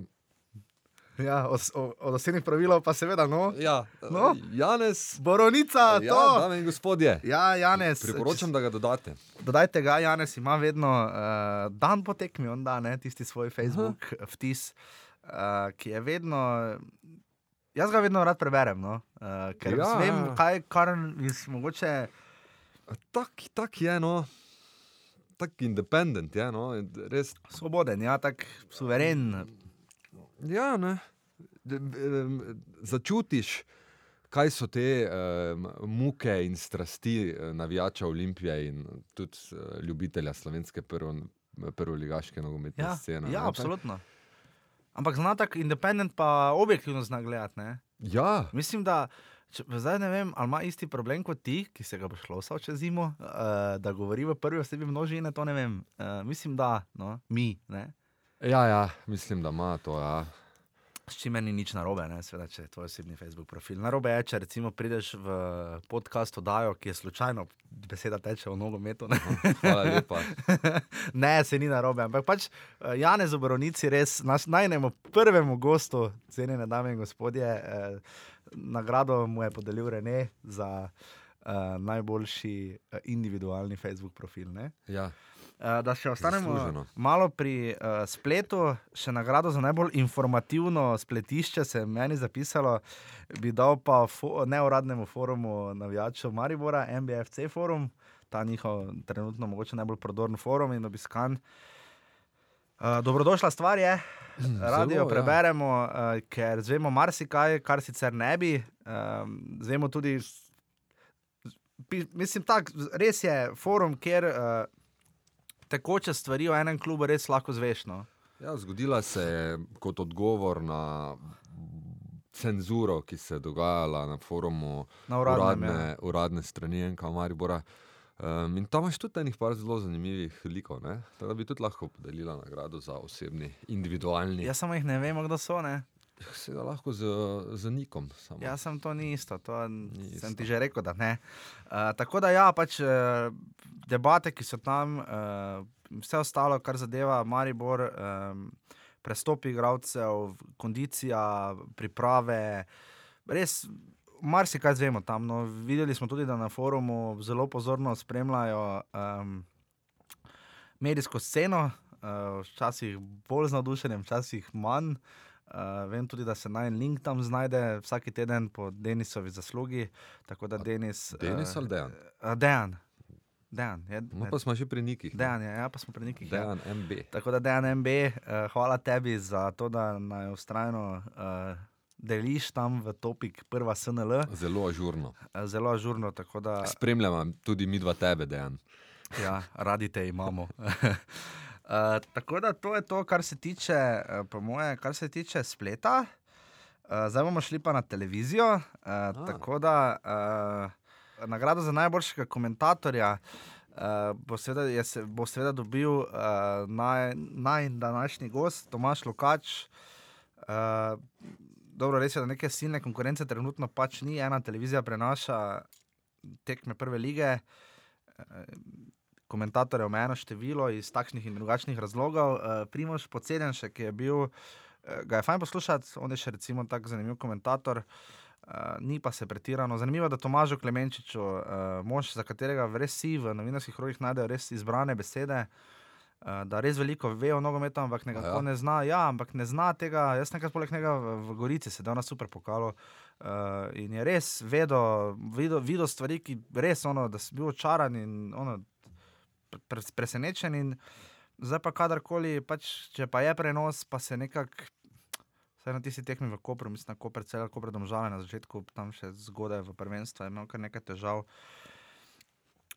Ja, od, od osebnih pravilov pa seveda, no. Ja, No. Janez. Boronica, Ja, to. dame in gospodje. Ja, Janez. Priporočam, da ga dodate. Dodajte ga, Janez ima vedno uh, dan po tekmi, on da ne, tisti svoj Facebook Aha. vtis, uh, ki je vedno. Jaz ga vedno rad preberem, no? uh, ker Ja, ja, vem, ja. kaj kar iz mogoče. Tak, tak je, no. Tak independent je, no. Res. Svoboden, ja, tako suveren. Ja, ne. Začutiš, kaj so te um, muke in strasti eh, navijača Olimpije in tudi uh, ljubitelja slovenske prvo, prvoligaške nogometne Ja, scene. ja ne. absolutno. Ampak zna tako independent, pa objektivno zna gledati. ne. Ja, Mislim, da če, zdaj ne vem, ali ima isti problem kot ti, ki se ga boš losal čez zimo, uh, da govori v prvi osebi množine, to ne vem. Uh, mislim, da no, mi, ne. ja, ja, mislim, da ima to. Ja. S čimer ni nič narobe, ne, seveda, če je tvoj osebni Facebook profil. Narobe je, če recimo prideš v podcast oddajo, ki je slučajno beseda teče o nogometu. Ne, Hvala lepa. ne se ni narobe, ampak pač eh, Janez Obronici res nas najnemo prvemu gostu, cenjene dame in gospodje, eh, nagrado mu je podelil Rene za eh, najboljši eh, individualni Facebook profil. Ne. Ja. Uh, da še ostanemo Zasluženo. malo pri uh, spletu, še nagrado za najbolj informativno spletišče se je meni zapisalo, bi dal pa fo neuradnemu forumu navijačev Maribora, MBFC forum, ta njihov trenutno mogoče najbolj prodorn forum in obiskan. Uh, dobrodošla stvar je, radio zelo, ja. preberemo, uh, ker zvemo marsikaj, kar sicer ne bi. Um, zvemo tudi pi- mislim, tak, res je forum, kjer uh, tekoče stvari o enem klubu res lahko zveš. No. Ja, zgodila se je kot odgovor na cenzuro, ki se je dogajala na forumu Na uradnem, uradne, uradne strani NK Maribora. Um, in tam imaš tudi par zelo zanimivih likov, tako da bi tudi lahko podelila nagrado za osebni, individualni. Jaz samo jih ne vemo, kdo so. Ne? Seveda lahko z, z nikom. Samo. Jaz sem to ni isto, to ni sem isto. ti že rekel, da ne. Uh, tako da ja, pač uh, debate, ki so tam, uh, vse ostalo, kar zadeva Maribor, um, prestopi igralcev, kondicija, priprave, res. Marsikaj zvemo tam. No. Videli smo tudi, da na forumu zelo pozorno spremljajo um, medijsko sceno, uh, včasih bolj z navdušenjem, včasih manj. Uh, vem tudi, da se naj en link tam znajde vsak teden po Denisovi zaslugi. Tako da Denis. Denis ali Dejan? Uh, Dejan. Dejan, je, No, pa smo že pri nikih. ne? Dejan, je, ja, pa smo pri nekih. Ja. Dejan MB. Tako da Dejan MB, uh, hvala tebi za to, da naj ustrajno uh, deliš tam v topik prva SNL. Zelo ažurno. Uh, zelo ažurno, da Spremljamo tudi mi dva tebe, Dejan. ja, radi te imamo. Uh, tako da to je to, kar se tiče, uh, po moje, kar se tiče spleta. Uh, zdaj bomo šli pa na televizijo. Uh, tako da uh, nagrado za najboljšega komentatorja uh, bo, seveda, je, bo seveda dobil uh, naj, naj današnji gost, Tomaš Lukač. Uh, dobro, res je, da neke silne konkurence trenutno pač ni. Ena televizija prenaša tekme prve lige komentatorjev omejeno število iz takšnih in drugačnih razlogov. Uh, Primož Pocedenšek je bil, uh, ga je fajn poslušati, on je še recimo tako zanimiv komentator. Uh, ni pa se pretirano. Zanimivo je, da Tomažu Klemenčiču, uh, mož, za katerega res si v novinarskih krogih najdejo res izbrane besede, uh, da res veliko ve o nogometu, ampak nekako Ja. ja. ne zna. Ja, ampak ne zna tega. Jaz nekaj poleg njega v, v Gorici sedel na super pokalu. Uh, in je res vedel, videl, videl stvari, ki res, ono, da si bil očaran in ono, pre, presenečen. In zdaj pa kadarkoli, pač, če pa je prenos, pa se nekako. Vse na tisti tekmi v Kopru, mislim, na Koper, cel Koper domžale na začetku, tam še zgodaj v prvenstvu, imel kar nekaj težav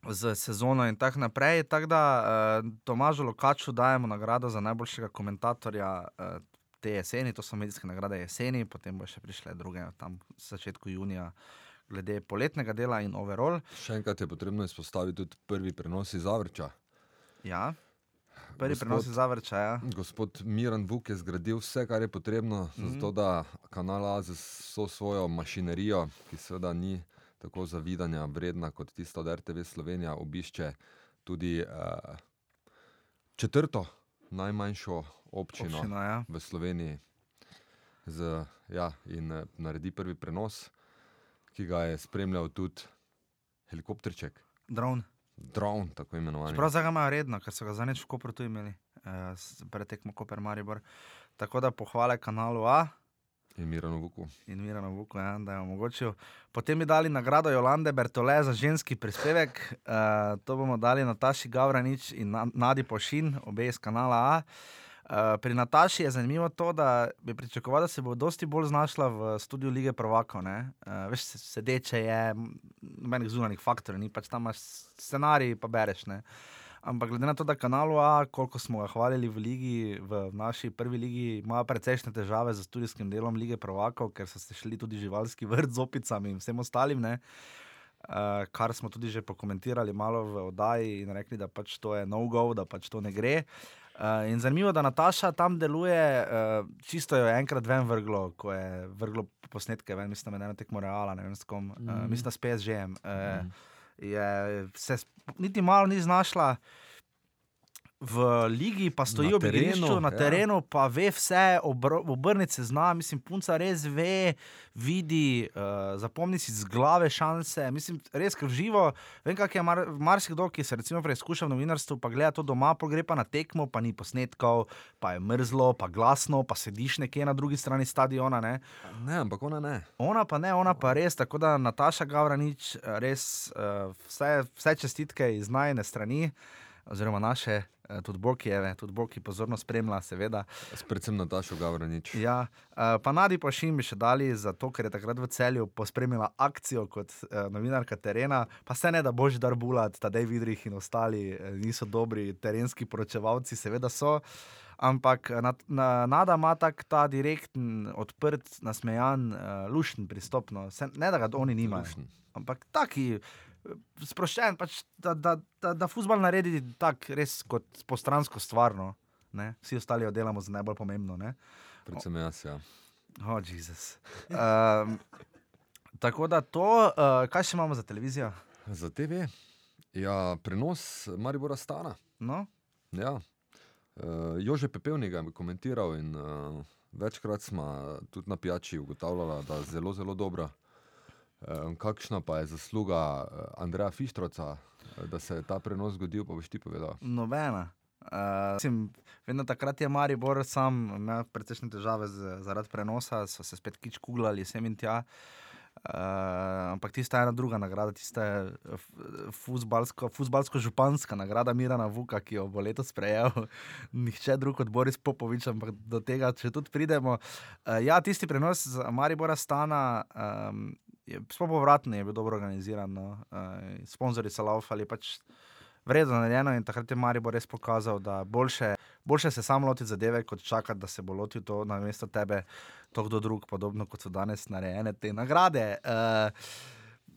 z sezono in tako naprej. Tako da uh, Tomažu Lokaču dajemo nagrado za najboljšega komentatorja uh, te jeseni, to so medijske nagrade jeseni, potem bo še prišle druge tam v začetku junija, glede poletnega dela in overall. Še enkrat je potrebno izpostaviti tudi prvi prenos iz Avrča. Ja, prvi prenos iz Zavrča. Ja. Gospod Miran Vuk je zgradil vse, kar je potrebno, mm. -hmm. zato da kanal A z vso svojo mašinerijo, ki seveda ni tako zavidanja vredna kot tista od RTV Slovenija, obišče tudi uh, četrto najmanjšo občino, Občino, ja. v Sloveniji z, ja, in uh, naredi prvi prenos, ki ga je spremljal tudi helikopterček, Dron. dron, tako imenovani. Prav zdaj ga imajo redno, ker so ga zadnjič v Kopru tu imeli, eh, pred tekmo Koper Maribor. Tako da pohvale kanalu A In Miran Vuku. in Mirano Vuku, ja, da je omogočil. Potem bi dali nagrado Jolande Bertole za ženski prispevek. Uh, to bomo dali Nataši Gavranič in Na- Nadi Pošin, obe iz kanala A. Uh, pri Nataši je zanimivo to, da bi pričakoval, da se bo dosti bolj znašla v studiu lige Provakov. Uh, veš, se- sedeče je, nobenih zunanjih faktorjev, ni pač tam imaš scenarij, pa bereš. Ne? Ampak glede na to, da kanalu A, koliko smo ga hvalili v ligi, v naši prvi ligi, ima precejšnje težave z studijskim delom lige Provakov, ker so se šli tudi živalski vrt z opicami in vsem ostalim. Ne? Uh, kar smo tudi že pokomentirali malo v oddaji in rekli, da pač to je no-go, da pač to ne gre. Uh, in zanimivo je, da Nataša tam deluje, uh, čisto jo je enkrat ven vrglo, ko je vrglo posnetke, ven, mislim, da med eno tekmo Reala, ne vem s kom, mm. uh, mislim, da s PSG-jem. Uh, mm. Je se niti malo ni znašla. V ligi pa stoji Na ob igrišču, terenu, na ja. terenu pa ve vse, obr obrnice zna, mislim, punca res ve, vidi, uh, zapomni si z glave šanse. Mislim, res ker živo. Vem, kak je mar marsikdo, ki se recimo preizkuša v novinarstvu, pa gleda to doma, pa gre pa na tekmo, pa ni posnetkov, pa je mrzlo, pa glasno, pa sediš nekje na drugi strani stadiona. Ne? Ne, ampak ona ne. Ona pa ne, ona pa res, tako da Nataša Gavranič, eh, res uh, vse, vse čestitke iz najne strani, oziroma naše, tudi Bokijeve, tudi Boki pozorno spremlja, seveda. Predvsem Natašo Gavranič. Ja, uh, pa Nadi pa Šim bi še dali, zato ker je takrat v celju pospremila akcijo kot uh, novinarka terena. Pa se ne da bož dar bulat, Tadej Vidrih in ostali niso dobri terenski poročevalci, seveda so. Ampak eh, na, na, Nada ima tak ta direkten, odprt, nasmejan, uh, lušten pristop. No. Se, ne da ga oni nimajo. Lušten. Ampak taki. Sproščen, pač, da, da, da, da futbol naredi tako, res kot postransko stvar. No, ne. Vsi ostali jo delamo za najbolj pomembno. Ne. Predvsem jaz, ja. O, oh, Jezus. Um, tako da to, uh, kaj še imamo za televizijo? Za TV. Ja, prenos Maribora Stana. No? Ja. Uh, Jože Pepevnik je komentiral in uh, večkrat smo tudi na pijači ugotavljali, da je zelo, zelo dobra. Kakšna pa je zasluga uh, Andreja Fištroca, uh, da se je ta prenos zgodil, pa boš ti povedal. Nobena. Uh, vedno takrat je Maribor sam imel precejšnje težave z, zaradi prenosa, so se spet kič kuglali sem in tja. Uh, ampak tista ena druga nagrada, tista je futbalsko-županska nagrada Mirana Vuka, ki jo bo letos prejel. Nihče drug kot Boris Popovič, ampak do tega, če tudi pridemo. Uh, ja, tisti prenos Maribora stana. Um, Sploh povratno je bil dobro organiziran, no. uh, sponzorji so laufali, pač vredno narejeno in takrat je Maribor res pokazal, da boljše, boljše se sam loti zadeve, kot čakati, da se bo lotil to na mesto tebe, to kdo drug, podobno kot so danes narejene te nagrade. Uh,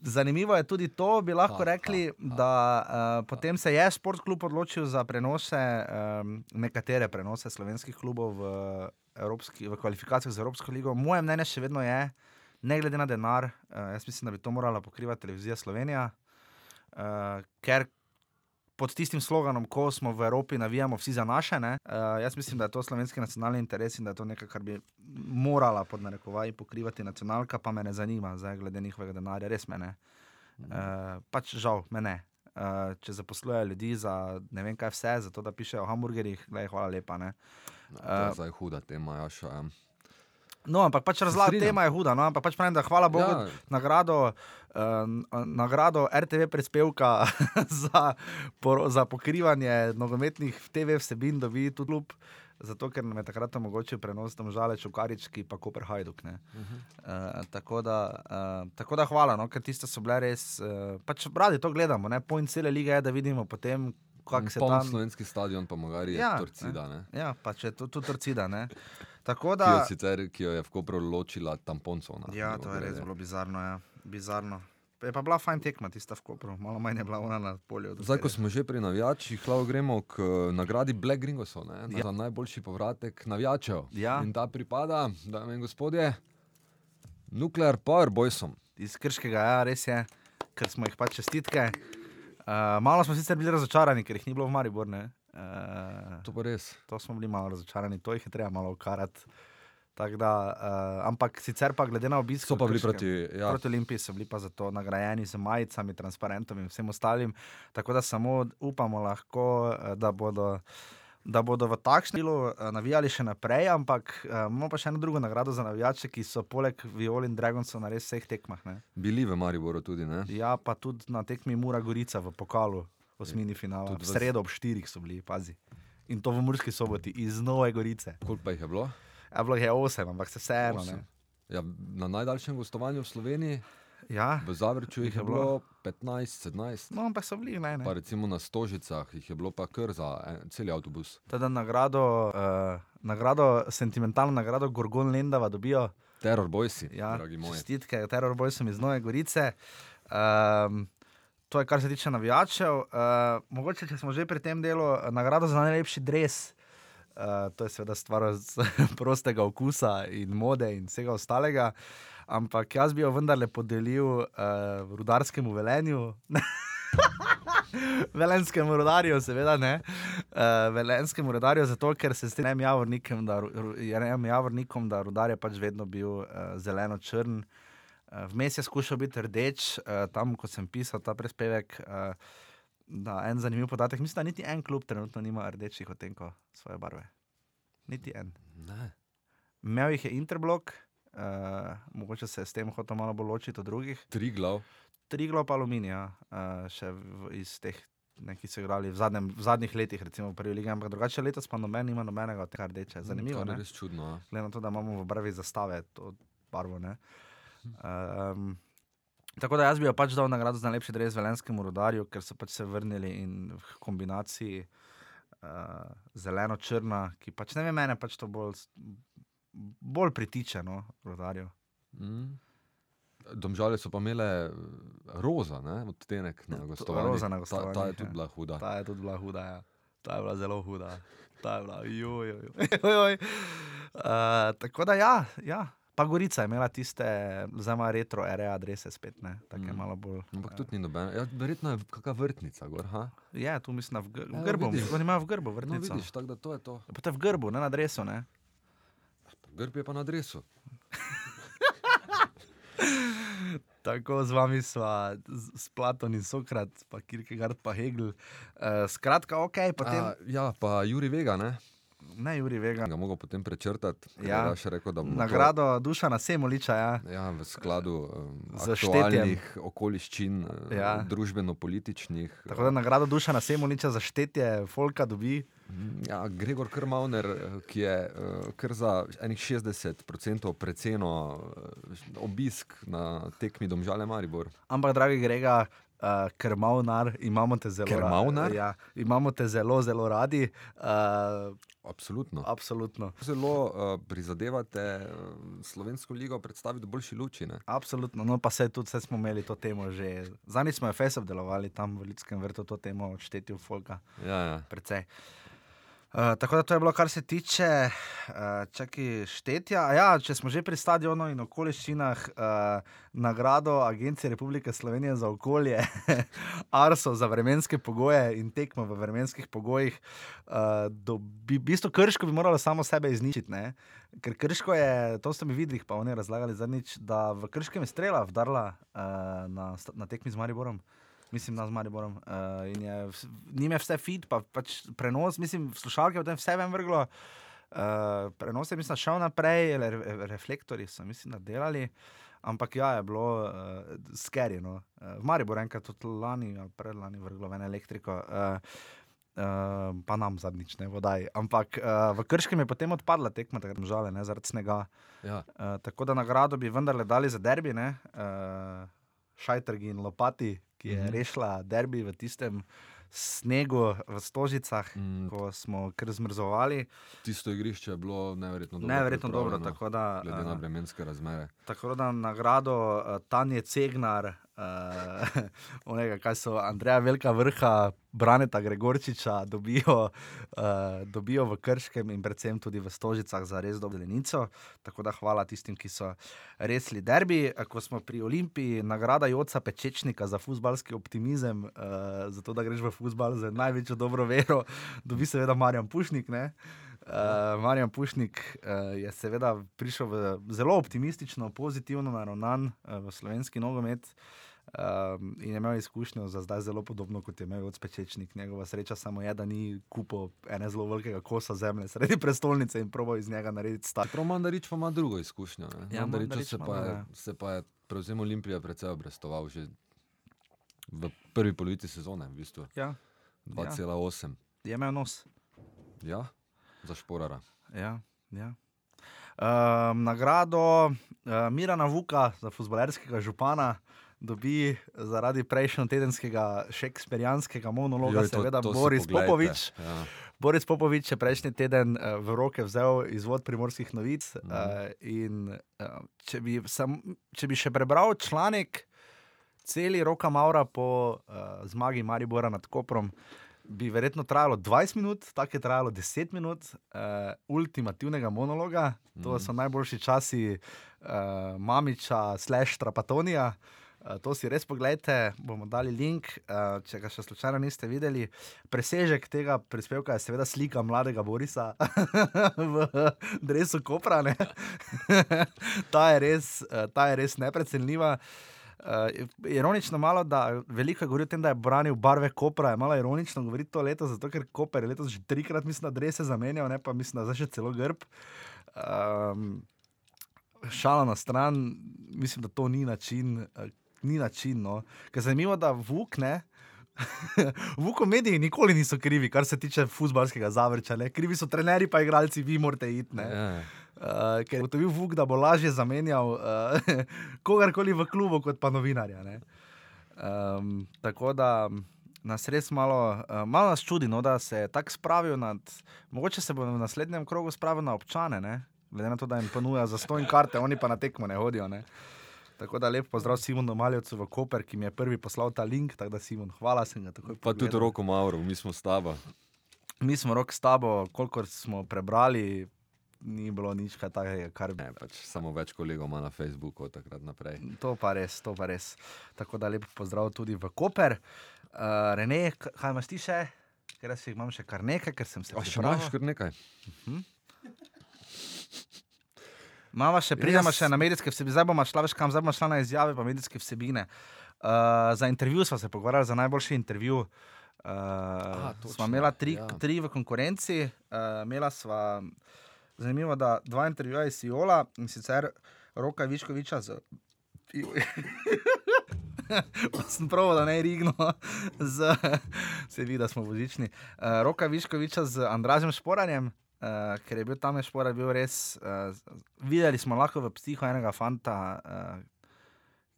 Zanimivo je tudi to, bi lahko Ha, rekli, ha, ha. da uh, potem se je Sportklub odločil za prenose, um, nekatere prenose slovenskih klubov v, evropski, v kvalifikacijah za Evropsko ligo. Moje mnenje še vedno je, ne glede na denar, uh, jaz mislim, da bi to morala pokrivati televizija Slovenija, uh, ker pod tistim sloganom, ko smo v Evropi, navijamo vsi za naše. Uh, jaz mislim, da je to slovenski nacionalni interes in da je to nekaj, kar bi morala pod narekovaji pokrivati nacionalka, pa me ne zanima, zdaj glede njihovega denarja, res me ne. Uh, pač žal, me ne. Uh, če zaposlujejo ljudi za ne vem kaj vse, zato da pišejo o hamburgerjih, glej, hvala lepa. Ne. No, to je zdaj huda tema, ja. No, ampak pač razlaga tema je huda. No, ampak pač pravim, da hvala Bogu, Ja. nagrado, uh, nagrado RTV prispevka za, por, za pokrivanje nogometnih TV vsebin dobi tudi klub. Zato, ker nam je takrat omogočil prenos tam žale Čukarički, pa Koper Hajduk. Uh -huh. uh, tako, da, uh, tako da hvala, no, ker tiste so bile res. Uh, pač radi to gledamo, ne? point cele lige je, da vidimo potem, kako se tam. slovenski stadion, pa mogari je Ja, torcida. Ne? Ja, pač je to tudi torcida. ne. Tako Ki, jo da. sicer, ki jo je v Kopru ločila tamponcona. Ja, to je res bilo bizarno. Ja. bizarno. Je pa bila fajn tekma, tista v Kopru, malo manj je bila ona na polju. Zdaj, ko smo že pri navijačih, lahko gremo k eh, nagradi Black Gringosov ne, ja. za najboljši povratek navijačev. Ja. In ta pripada, dame in gospodje, Nuclear Power Boysom. Iz Krškega, ja, res je, ker smo jih pač čestitke. Uh, malo smo sicer bili razočarani, ker jih ni bilo v Mariboru. Uh, To pa res. to smo bili malo razočarani, to jih je treba malo ukarati. Da, uh, ampak sicer pa glede na obisk. So pa bili proti. Ja, Proti Olimpiji so bili pa zato nagrajeni z majicami, transparentom in vsem ostalim. Tako da samo upamo, lahko, eh, da bodo, da bodo v takšnem delu eh, navijali še naprej. Ampak eh, imamo pa še eno drugo nagrado za navijače, ki so poleg Viol in Dragonsov na res vseh tekmah. Ne? bili v Mariboru tudi. Ne? Ja, pa tudi na tekmi Mura Gorica v pokalu, osmini finala. Tudi V sredo ob štirih so bili, pazi. In to v Murski soboti iz Nove Gorice. Koliko pa jih je bilo? Ja, bilo jih je osem, ampak se vseeno. Ja, na najdaljšem gostovanju v Sloveniji, Ja, v Zavrču jih je bilo 15, 17. no, ampak so bili, ne. ne. Pa recimo na Stožicah jih je bilo pa kar za en, cel avtobus. Teda nagrado, uh, nagrado, sentimentalno nagrado Gorgon Lendava dobijo. Terror Boysi, Ja, dragi moji. čestitke, teror bojcem iz Nove Gorice. Um, to je, kar se tiče navijačev. Uh, mogoče, če smo že pri tem delu, eh, nagrado za najlepši dres. Uh, to je seveda stvar prostega okusa in mode in vsega ostalega. Ampak jaz bi jo vendarle podelil uh, rudarskemu velenju. Velenskemu rodarju, seveda ne. Uh, velenskemu rodarju, zato ker se strinjam javornikom, da, javornikom, da rudar je pač vedno bil uh, zeleno-črn. Uh, Vmes je skušal biti rdeč, uh, tam, ko sem pisal ta prispevek. Uh, da, en zanimiv podatek. Mislim, da niti en klub trenutno nima rdečih odtenkov svoje barve. Niti en. Ne. Imel jih je Interblok, uh, mogoče se je s tem hotel malo bolj ločiti od drugih. Tri glav. Tri glopa aluminija, uh, še v, iz teh neki so igrali v, zadnjem, v zadnjih letih, recimo v prvi ligi, ampak drugače letos pa noben ima nobenega od tega rdeče. Zanimivo, ne? je res čudno. glede na to, da imamo v barvi zastave to barvo. ne. Um, tako da jaz bi jo pač dal nagrado za najlepši dres velenskemu rodarju, ker so pač se vrnili in v kombinaciji uh, zeleno-črna, ki pač ne vem, mene pač to bolj, bolj pritiče, no, rodarju. Mm. Domžale so pa imele eh, roza, ne, odtenek na to- gostovanju. roza na Ta, ta je tudi ja. bila huda. Ta je tudi bila huda, ja. ta je bila zelo huda. Ta je bila, joj, joj, joj, joj. Uh, tako da ja, ja. Pa Gorica je imela tiste, zdaj ima retro, ere adrese spet, ne, tako je Mm. malo bolj. Ampak eh, tudi ni nobena. Ja, verjetno je kakšna vrtnica, gor, ha? Je, tu mislim, v, gr Ja, v grbu, vidiš. oni imajo v grbu No, vrtnico. vidiš, tako da to je to. Pa to je v grbu, ne na adresu, ne. Grb je pa na adresu. Tako z vami sva z- s Platon in Sokrat, pa Kierkegaard, pa Hegel. Uh, skratka, ok, potem. A, ja, pa Juri Vega, ne? Ne, Juri Vega. Ga mogo potem prečrtati. Ja. rekel, bomo to- Nagrado Dušana Semoliča, ja. Ja, v skladu um, aktualnih okoliščin, Ja. ja. družbeno-političnih. Tako da nagrado Dušana Semoliča za štetje Folka dobi. Ja, Gregor Krmauner, eh, ki je kar za enih 60% preceno obisk na tekmi Domžale Maribor. Ampak, dragi Grega, uh, krmavnar, imamo te zelo Krmavnar? radi. Ja, imamo te zelo, zelo radi. Uh, Absolutno. absolutno. Zelo uh, prizadevate uh, slovensko ligo predstaviti v boljši luči. Ne? Absolutno, no pa se tudi saj smo imeli to temo že. Zadnjič smo jo fes obdelovali tam v Ljudskem vrtu, to temo o štetju folka. Ja, ja. Precej. Uh, tako da to je bilo, kar se tiče uh, čaki, štetja. A Ja, če smo že pri stadionu in okoliščinah, uh, nagrado Agencije Republike Slovenije za okolje, ARSO za vremenske pogoje in tekmo v vremenskih pogojih, uh, dobi, v bistvu krško bi moralo samo sebe izničiti. Ne? Ker krško je, to ste mi videli, pa oni razlagali zadnjič, da v krškem je strela vdarla uh, na, na tekmi z Mariborom. Mislim, z Mariborom. Uh, in je, njim je vse fit, pa pač prenos, mislim, slušalke potem vse vem vrglo. Uh, prenos je, mislim, šel naprej, re, re, reflektori so, mislim, delali. Ampak ja, je bilo uh, skeri. No. Uh, v Mariboru enkrat tudi lani, predlani vrglo ven elektriko. Uh, Uh, pa nam zadnjič, ne vodaj. Ampak uh, v Krškem je potem odpadla tekma, tako da žale, ne zaradi snega. Ja. Uh, tako da nagrado bi vendarle dali za derbi, ne? Uh, Šajtrgi in Lopati, ki je mm -hmm. rešila derbi v tistem snegu v Stožicah, Mm, ko smo kar zmrzovali. Tisto igrišče je bilo neverjetno dobro. Neverjetno dobro, tako da, Glede na uh, vremenske razmere. tako da nagrado uh, Tanje Cegnar, uh, onega, kaj so Andreja Velika vrha, Braneta Gregorčiča dobijo, uh, dobijo v Krškem in predvsem tudi v Stožicah za res dobro delenico. Tako da hvala tistim, ki so resli derbi. Eh, Ko smo pri Olimpiji, nagrada Joca Pečečnika za futbalski optimizem, uh, zato da greš v futbal z največjo dobro vero, dobi seveda Marjan Pušnik. Ne? Uh, Marjan Pušnik uh, je seveda prišel zelo optimistično, pozitivno naravnan uh, v slovenski nogomet. Um, in je imel izkušnjo za zdaj zelo podobno kot je imel odspečečnik. Njegova sreča samo je, da ni kupil ene zelo velikega kosa zemlje sredi prestolnice in probo iz njega narediti star. Prav Mandarič pa ima drugo izkušnjo. ne. Ja, Mandariču Mandarić se, pa je- ja. se pa je prevzem Olimpije precej obrestoval že v prvi polovici sezone, v bistvu Ja, 2,8. je imel nos. Ja, za šporara. Ja, ja. Um, nagrado uh, Mirana Vuka za futbolerskega župana dobi zaradi prejšnjega tedenskega šekspirijanskega monologa, Joj, to- seveda to Boris. Popovič. Ja. Boris Popovič je prejšnji teden uh, v roke vzel izvod primorskih novic. Mhm. Uh, in uh, če, bi sam, če bi še prebral članek, celi roka Maura po uh, zmagi Maribora nad Koprom, bi verjetno trajalo 20 minut, tako je trajalo 10 minut uh, ultimativnega monologa. To Mhm. so najboljši časi uh, Mamiča, slash Trapatonija. Uh, to si res pogledajte, bomo dali link, uh, če ga še slučajno niste videli. Presežek tega prispevka je seveda slika mladega Borisa v Dresu Kopra. ne. ta, je res, uh, ta je res neprecenljiva. Uh, ironično malo, da veliko je govoril o tem, da je branil barve Kopra. Je malo ironično govoriti to leto, zato ker Koper je letos že trikrat, mislim, da drese zamenjal, ne pa mislim, da zdaj še celo grb. Um, šala na stran, mislim, da to ni način. Ni način. No. Ker zanimivo, da Vuk ne, V komediji nikoli niso krivi, kar se tiče futbalskega zavrča. Ne? Krivi so trenerji, pa igralci, vi morate iti. Ja. Uh, ker je ugotovil Vuk, da bo lažje zamenjal uh, kogarkoli v klubu, kot pa novinarja. ne. Um, tako da nas res malo, uh, malo nas čudi, no, da se je tako spravil nad. Mogoče se bo v naslednjem krogu spravil na občane, ne? glede na to, da jim ponuja za stojn karte, oni pa na tekmo ne hodijo. Ne? Tako da lep pozdrav Simonu Maljevcu v Koper, ki mi je prvi poslal ta link. Tako da Simon, hvala, sem ga takoj Pa tudi pogledal. roko Mauro, mi smo s tabo. Mi smo rok s tabo, kolikor smo prebrali, ni bilo nič takega, kar bi. Pač samo več kolegov ima na Facebooku od takrat naprej. To pa res, to pa res. Tako da lep pozdrav tudi v Koper. Uh, Rene, kaj imaš ti še? Ker jaz jih imam še kar nekaj, ker sem se A še imaš kar nekaj? Mama še pridemo Jaz- še na medijske vsebine, zdaj bomo šla več kam, zdaj bomo šla na izjave pa medijske vsebine. Uh, za intervju smo se pogovarjali, za najboljši intervju. Uh, točno, smo imela tri, ja. tri v konkurenci, uh, imela sva, zanimivo, da dva intervjuja iz Siola in sicer Roka Viškoviča z. Sem prav, da ne rigno, z, se vidi, da smo božični. Uh, Roka Viškoviča z Andražem Šporanjem, uh, ker je bil tam Šporar, bil res. Uh, videli smo lahko v psiho enega fanta, uh,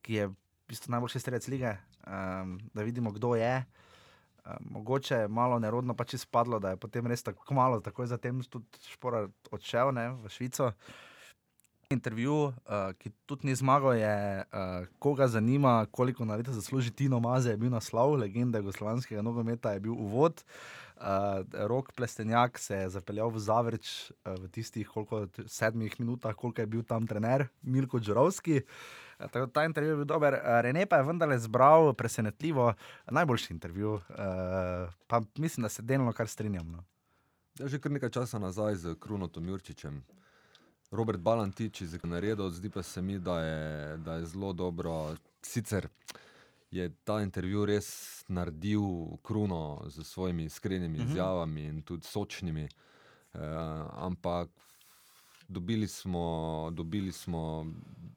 ki je v bistvu najboljši strelec lige, um, da vidimo, kdo je. Uh, mogoče je malo nerodno pač izpadlo, da je potem res tako malo, takoj zatem tudi Šporar odšel ne, v Švico. Intervju, uh, ki tudi ni zmagal, je, uh, koga zanima, koliko na leto zasluži Tino Maze, je bil naslov, legenda jugoslovanskega nogometa je bil uvod. Uh, Rok Plestenjak se je zapeljal v Zavrč uh, v tistih koliko, sedmih minutah, koliko je bil tam trener Milko Džurovski. Uh, tako ta intervju je bil dober. Uh, Rene pa je vendarle zbral presenetljivo najboljši intervju. Uh, pa mislim, da se delno kar strinjam. No. Ja, že kar nekaj časa nazaj z Krunotom Jurčičem. Robert Balantič je naredil, zdi pa se mi, da je, da je zelo dobro. Sicer je ta intervju res naredil Kruno z svojimi iskrenimi Mhm. izjavami in tudi sočnimi, eh, ampak dobili smo, dobili smo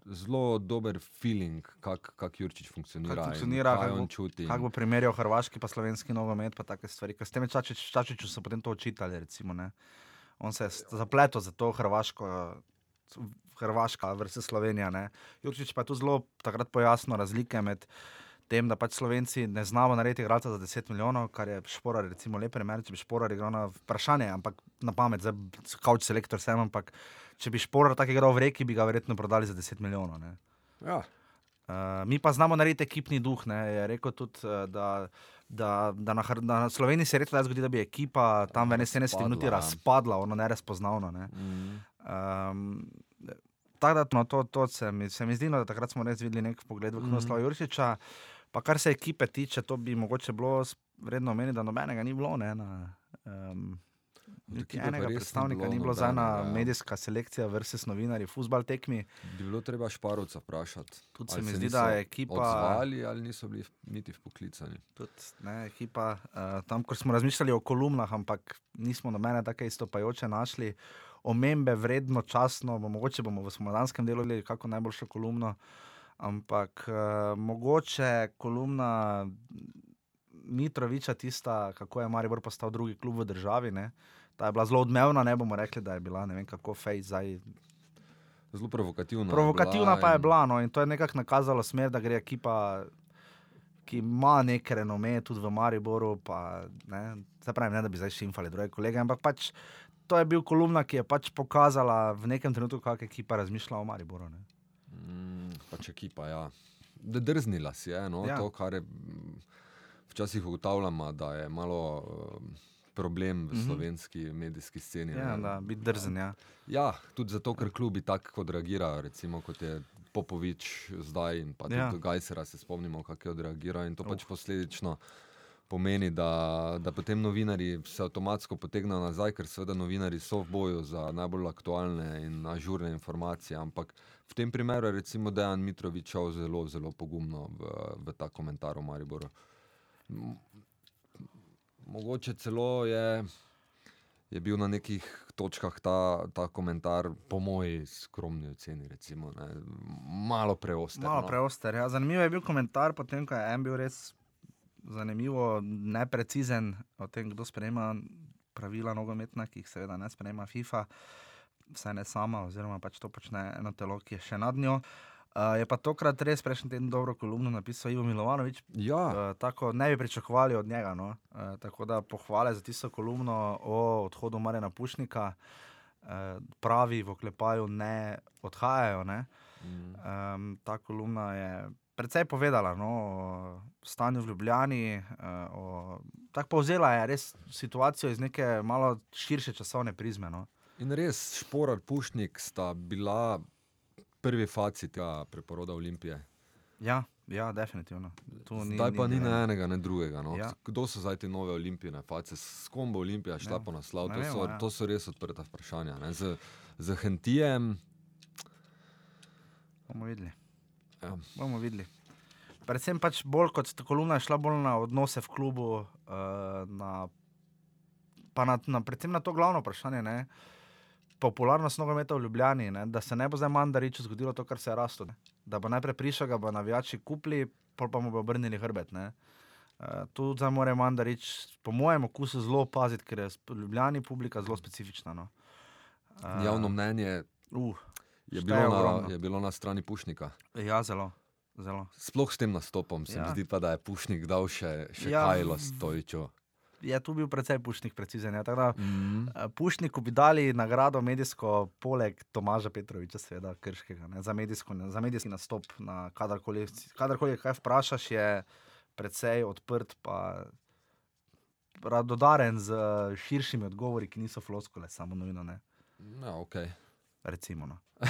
zelo dober feeling, kako kak Jurčič funkcionira. Kako funkcionira, kaj kako on čuti. Kako bo primerjal hrvaški pa slovenski nogomet, pa take stvari. Ker s tem Čačič, Čačiču so potem to učitali. Recimo, ne. On se je zapletel za to hrvaško. Hrvaška versus Slovenija. Ne. Jurčič pa je tu zelo takrat pojasnil razlike med tem, da pač Slovenci ne znamo narediti igralca za 10 milijonov, kar je šporar, recimo, lep primer, če bi šporar igral na vprašanje, ampak na pamet, zdaj kauč selektor sem, ampak če bi šporar tako igral v reki, bi ga verjetno prodali za 10 milijonov. Ne. Ja. Uh, mi pa znamo narediti ekipni duh. Ne? Je rekel tudi, uh, da, da, da, na, na Sloveniji se redko zgodi, da bi ekipa tam v 71 Razpadla, minuti ja. razpadla, ono nerazpoznavno. Ne? Mm. Um, Tako da no, to, to se, mi, se mi zdi, no, da takrat smo res videli nek pogled v. Krunoslava mm. Jurčiča. Pa kar se ekipe tiče, to bi mogoče bilo vredno omeniti, da nobenega ni bilo. Ne, na, um, Niti pa enega predstavnika bilo ni bilo, zdaj ena ja. medijska selekcija versus novinarji, futbal tekmi. Bi bilo treba Šparovca vprašati. Tudi se mi zdi, niso da je ekipa- Odzvali ali niso bili v- niti vpoklicani. tudi ne, ekipa, uh, tam, ko smo razmišljali o kolumnah, ampak nismo nobene tako istopajoče našli. Omembe vredno, časno, bo, mogoče bomo v spomladanskem delu videli kako najboljšo kolumno, ampak uh, mogoče kolumna Mitroviča, tista, kako je Maribor postal drugi klub v državi. Ne. Ta je bila zelo odmevna, ne bomo rekli, da je bila ne vem kako fej zdaj Zelo provokativna. Provokativna pa je bila, no, in to je nekako nakazalo smer, da gre ekipa, ki ima nek renome tudi v Mariboru. Pa, ne, se pravi, ne da bi zdaj šimfali druge kolege, ampak pač to je bil kolumna, ki je pač pokazala v nekem trenutku, kako ekipa razmišlja o Mariboru. Ne. Mm, pač ekipa, ja. Da drznila si je, no, Ja. to, kar je včasih ugotavljamo, da je malo um, problem v Mhm. slovenski medijski sceni. Ja, ne. da, biti drzen. Ja. Ja, tudi zato, ker klubi tako odreagirajo, recimo kot je Popovič zdaj in pa tudi Ja. ja. Gajsera se spomnimo, kako je odreagiral in to pač posledično pomeni, da, da potem novinari se avtomatsko potegnejo nazaj, ker seveda novinari so v boju za najbolj aktualne in ažurne informacije, ampak v tem primeru je recimo Dejan Mitrovič šel zelo, zelo pogumno v, v ta komentar o Mariboru. Mogoče celo je je bil na nekih točkah ta, ta komentar, po moji skromni oceni, recimo, ne, malo preoster. Malo no. preoster. Ja. Zanimiv je bil komentar, potem ko je en bil res zanimivo, neprecizen o tem, kdo sprejema pravila nogometna, ki jih seveda ne sprejema FIFA, vsaj ne sama, oziroma pač to počne eno telo, ki je še nad njo. Uh, je pa tokrat res prejšnji teden dobro kolumno napisal Ivo Milovanovič. Ja, Uh, tako ne bi pričakovali od njega. No? Uh, tako da pohvale za tisto kolumno o odhodu Marjana Pušnika. Uh, pravi v oklepaju ne odhajajo. Ne? mm, Um, ta kolumna je precej povedala no, o stanju v Ljubljani. Uh, o, tako povzela je res situacijo iz neke malo širše časovne prizme. No. in res, Šporar, Pušnik sta bila prvi faci tega preporoda Olimpije. Ja, ja, definitivno. Tu Zdaj pa ni dileme. ne enega, ne drugega. No. Ja. Kdo so zdaj te nove olimpijske face, s kom bo Olimpija šla Ne, po naslov? To, vemo, so- ja. to so res odprta vprašanja. ne. Z, z Hentijem, Bomo videli. ja, bomo videli. Predvsem pač bolj kot ta kolumna je šla bolj na odnose v klubu, uh, na, pa na, na, predvsem na to glavno vprašanje. Ne? Popularnost nogometa v Ljubljani, ne? da se ne bo zdaj Mandariču zgodilo to, kar se je rasto. Ne? Da bo najprej prišel, ga bo navijači kupili, pol pa mu bo obrnili hrbet. Ne? Uh, tu zdaj mora Mandarič, po mojem okusu, zelo paziti, ker je v Ljubljani publika zelo specifična. No? Uh, javno mnenje Uh, je bilo, na, ogromno. je bilo na strani Pušnika. ja, zelo. zelo. Sploh s tem nastopom se Ja. mi zdi, pa, da je Pušnik dal še, še Ja, Kajlo Stojčo. Je tu bil precej pušnik, precizen. Ja, da, Mm. Eh, Pušniku bi dali nagrado medijsko, poleg Tomaža Petroviča, seveda, krškega, ne, za, medijsko, za medijski nastop. Na kadarkoli, kadarkoli kaj vprašaš, je precej odprt, pa radodaren z širšimi odgovori, ki niso floskole, samo nujno ne. Ja, okay. Recimo, no. uh,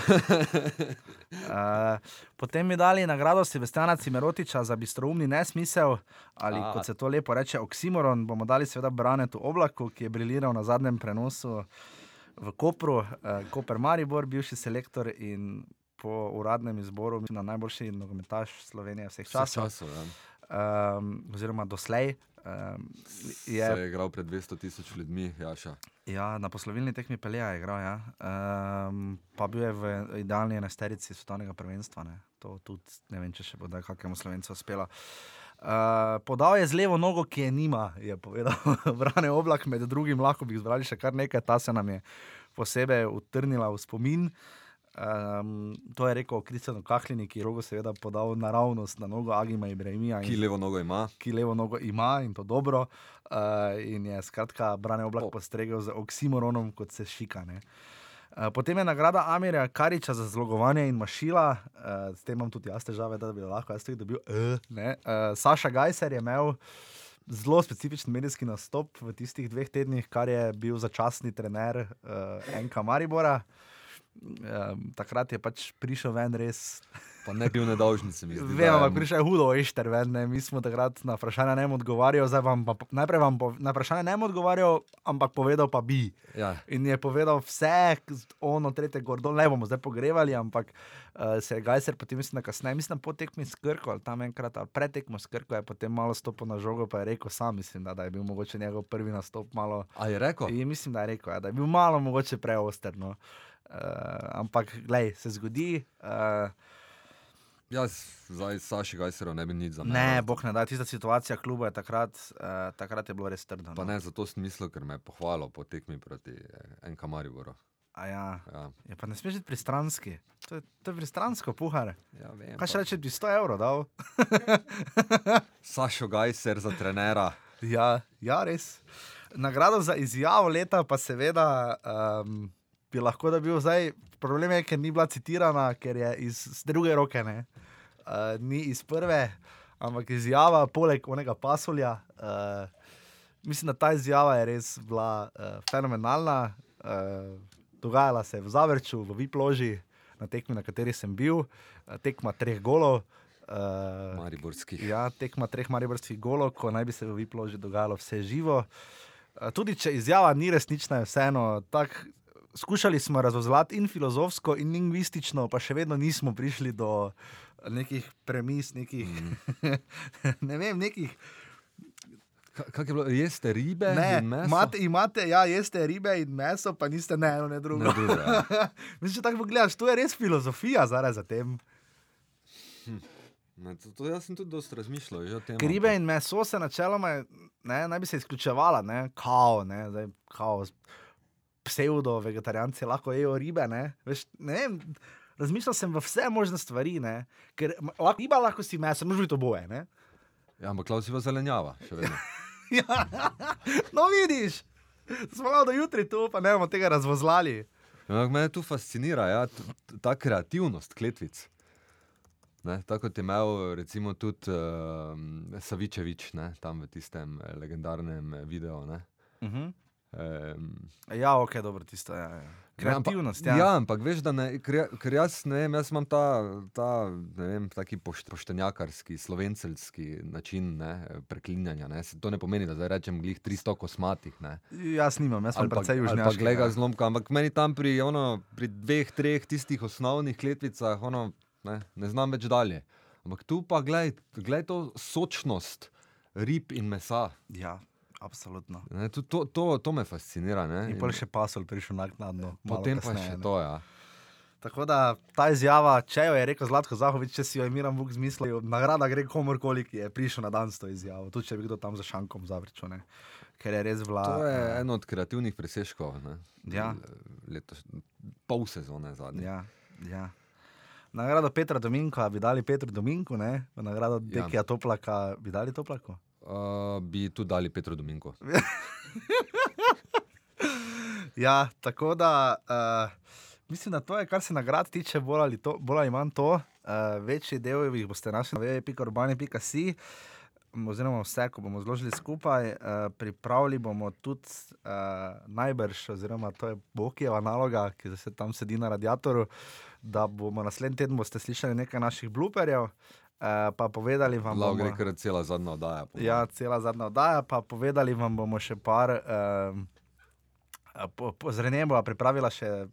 potem mi dali nagrado Silvestrana Cimerotiča za bistroumni nesmisel, ali A. kot se to lepo reče, oksimoron. Bomo dali seveda Branetu Oblaku, ki je briliral na zadnjem prenosu v Kopru, uh, Koper Maribor, bivši selektor in po uradnem izboru na najboljši nogometaš Slovenije vseh Vse časov, časov ja. um, oziroma doslej. Um, Je... Se je igral pred 200 tisoč ljudmi, Jaša. Ja, na poslovilni tekmi Pelija je igral, ja. um, pa bil je v idealni enesterici svetovnega prvenstva. Ne. To tudi ne vem, če še bo kdaj kakemu slovencu uspelo. Uh, podal je z levo nogo, ki je nima, je povedal Vrane oblak, med drugim lahko bi izbrali še kar nekaj, ta se nam je posebej utrnila v spomin. Um, to je rekel Kristjan Kahlini, ki je rogo seveda podal naravnost na nogo Agima Ibrahimija. in Ki levo nogo ima. ki levo nogo ima in to dobro. Uh, in je skratka Brane oblak O. postregel z oksimoronom, kot se šika. ne. Uh, potem je nagrada Amirja Kariča za zlogovanje in mašila, uh, s tem imam tudi jaz težave, da bi lahko jaz tudi dobil. Uh, ne. uh, Saša Gajser je imel zelo specifičen medijski nastop v tistih dveh tednih, kar je bil začasni trener uh, NK Maribora. Um, takrat je pač prišel ven res Pa ne bil nedolžen, se mi zdi. Vem, ampak prišel je hudo, ešter, ven, ne. mi smo takrat na vprašanje ne odgovarjali, zdaj vam pa, najprej vam po, na vprašanje ne odgovarjal, ampak povedal pa bi. Ja, In je povedal vse, ono, tretje, gordon, ne bomo zdaj pogrevali, ampak uh, se je Gajser potem, mislim, kasneje, mislim, po tekmi s Krko, ali tam enkrat, ali pred tekmo s Krko, je potem malo stopil na žogo, pa je rekel sam, mislim, da, da je bil mogoče njegov prvi nastop malo. A je rekel? In mislim, da je rekel, ja, da je bil malo mogoče preoster. No. Uh, ampak, glej, se zgodi. Uh, Jaz zdaj Saši Gajserov ne bi nič za Ne, bog ne da, tista situacija kluba je takrat, uh, takrat je bilo res trdno. Pa no. ne, zato sem mislil, ker me je pohvalil po tekmi proti NK Mariboru. A Ja, Ja, je pa ne smeš biti pristranski. To je, to je pristransko, puhar. ja vem. Kaj še reče, bi 100 evrov dal? Sašo Gajser za trenera. Ja, ja, res. Nagrado za izjavo leta pa seveda um, bi lahko dobil zdaj. Problem je, ker ni bila citirana, ker je iz, iz druge roke, ne? Uh, ni iz prve, ampak izjava poleg onega pasulja. Uh, mislim, da ta izjava je res bila uh, fenomenalna. Uh, dogajala se je v Zavrču, v Viploži, na tekmi, na kateri sem bil, uh, tekma treh golov. Uh, Mariborski. Ja, tekma treh mariborskih golov, ko naj bi se v Viploži dogajalo vse živo. Eh, Tudi če izjava ni resnična, je vseeno tako. Skušali smo razvozlati in filozofsko, in lingvistično, pa še vedno nismo prišli do nekih premis, nekih, mm. ne vem, nekih. Kaj je bilo? Jeste ribe? Ne, imate, imate, ja, jeste ribe in meso, pa niste ne eno, ne drugo. Ne drugo, ja. Mislim, če tako pogledaš, to je res filozofija zaradi za tem. Ne, to, to jaz sem tudi dosta razmišljal. o tem, Ker ribe in meso se načeloma ne, naj bi se izključevala, ne, kao, ne, zdaj, kao pseudo vegetarijanci lahko jejo ribe. Ne, Veš, ne vem, razmišljal sem v vse možne stvari, ne, ker lahko, riba lahko si meso, možno biti oboje. Ne. Ja, ampak klausiva zelenjava, še vedno. Ja, no, vidiš, smo malo do jutri tu, pa ne bomo tega razvozlali. Ampak me tu fascinira ja, ta kreativnost kletvic. Ne, tako je imel recimo tudi uh, Savičevič ne, tam v tistem eh, legendarnem eh, videu. Ne. Uh -huh. Um, Ja, ok, dobro, tisto je. Ja, ja. Kreativnost, ja. Ja, ampak veš, da ne, ker, ja- jaz ne vem, jaz imam ta, ta ne vem, taki pošt, poštenjakarski, slovenceljski način ne, preklinjanja. Ne. Se To ne pomeni, da zdaj rečem glih 300 kosmatih. Ne. Jaz nimam, jaz sem precej pa južnjaški. gleda ja. zlomka, ampak meni tam pri, ono, pri dveh, treh tistih osnovnih kletvicah ono, ne, ne znam več dalje. Ampak tu pa glej, glej to sočnost rib in mesa. Ja, absolutno. Ne, tu, to, to, to me fascinira. Ne, In pol še pasol prišel naknadno. potem pa kasneje, še ne. to. Ja. Tako da ta izjava, če jo je rekel Zlatko Zahovič, če si jo je Miran Vuk zmislil, nagrada gre komorkoli, ki je prišel na dan s to izjavo. Tudi če bi kdo tam za šankom zavrčil, ne. ker je res vlada. To je eno od kreativnih presežkov. Ne, Ja. Letos, pol sezone zadnje. Ja, ja. Nagrado Petra Dominka bi dali Petru Dominku, ne? nagrado Ja. Dekija Toplaka bi dali Toplaku. Uh, bi tudi dali Petro Dominko. Ja, tako da uh, mislim, da to je, kar se nagrad tiče, bolj ali, to, bolj ali manj to. Uh, večji del jih boste našli na www.urbani.si. Oziroma, vse, ko bomo zložili skupaj, uh, pripravili bomo tudi uh, najbrž, oziroma to je Bokijeva naloga, ki se tam sedi na radiatorju, da bomo naslednji teden slišali nekaj naših bluperjev, uh, pa povedali vam Lahko bomo. gre cela zadnja oddaja. po Ja, cela zadnja oddaja, pa povedali vam bomo še par. Um, po, po, z Renem bo pripravila še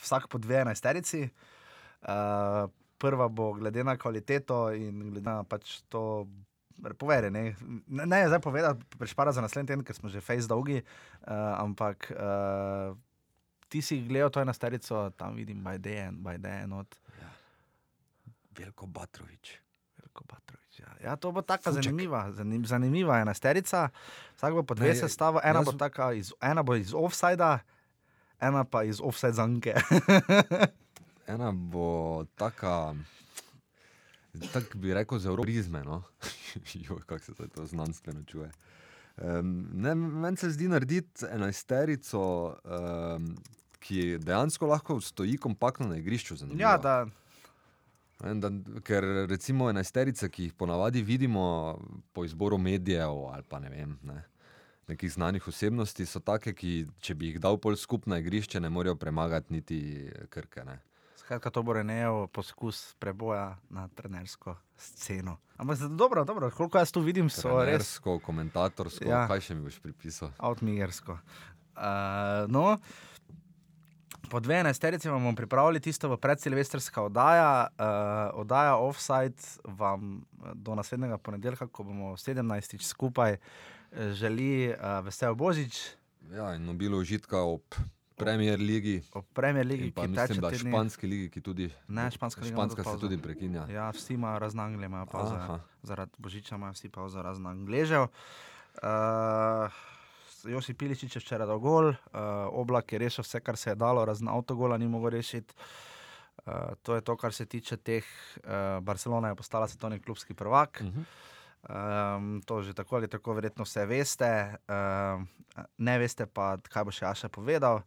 vsak po dve enajsterici. Uh, prva bo glede na kvaliteto in glede na pač to. Povej, ne, ne, ne zdaj povedati, prešpara za naslednji teden, ker smo že face dolgi, uh, ampak uh, ti si gledal to enajsterico, tam vidim Bajde en, Bajde en od Veliko Batrovič. Veliko Batrovič. Ja. ja, to bo tako zanimiva, zanim, zanimiva enajsterica. Vsak bo po dve Ne, sestava, ena bo, iz, ena bo iz offsajda, ena pa iz offside zanke. Ena bo taka, tako bi rekel, za prizme. No? Kako se to znanstveno čuje. Um, ne, meni se zdi narediti enajsterico, um, ki dejansko lahko stoji kompaktno na igrišču. zanimiva. ja, da, Da, ker recimo enajsterice, ki jih ponavadi vidimo po izboru medijev ali pa ne vem, ne, nekih znanih osebnosti, so take, ki če bi jih dal pol skupaj na igrišče, ne morejo premagati niti krke. Ne. skratka, to bo Renejev poskus preboja na trenersko sceno. Ampak dobro, dobro, koliko jaz tu vidim, so res Trenersko, komentatorsko, Ja. kaj še mi boš pripisal? outmigersko. Uh, no, po dve enajsterici vam bomo pripravili tisto predsilvestrska oddaja, uh, oddaja Offside vam eh, do naslednjega ponedeljka, ko bomo 17. skupaj eh, želi uh, vesel Božič Ja, in bilo užitka ob Premier ligi. ob Premier Ligi, In pa ki mislim, da te dni. španski ligi, ki tudi. Ne, španska španska se tudi prekinja. Ja, vsi imajo razne anglije, imajo pauze. Zaradi božiča imajo vsi pauze razne angležev. Uh, Josi Piličič je včeraj dal gol, uh, oblak je rešil vse, kar se je dalo, razen avtogola ni mogel rešiti. Uh, to je to, kar se tiče teh. Uh, Barcelona je postala svetovni klubski prvak. Uh -huh. Um, to že tako ali tako verjetno vse veste, um, ne veste pa, kaj bo še Aša povedal.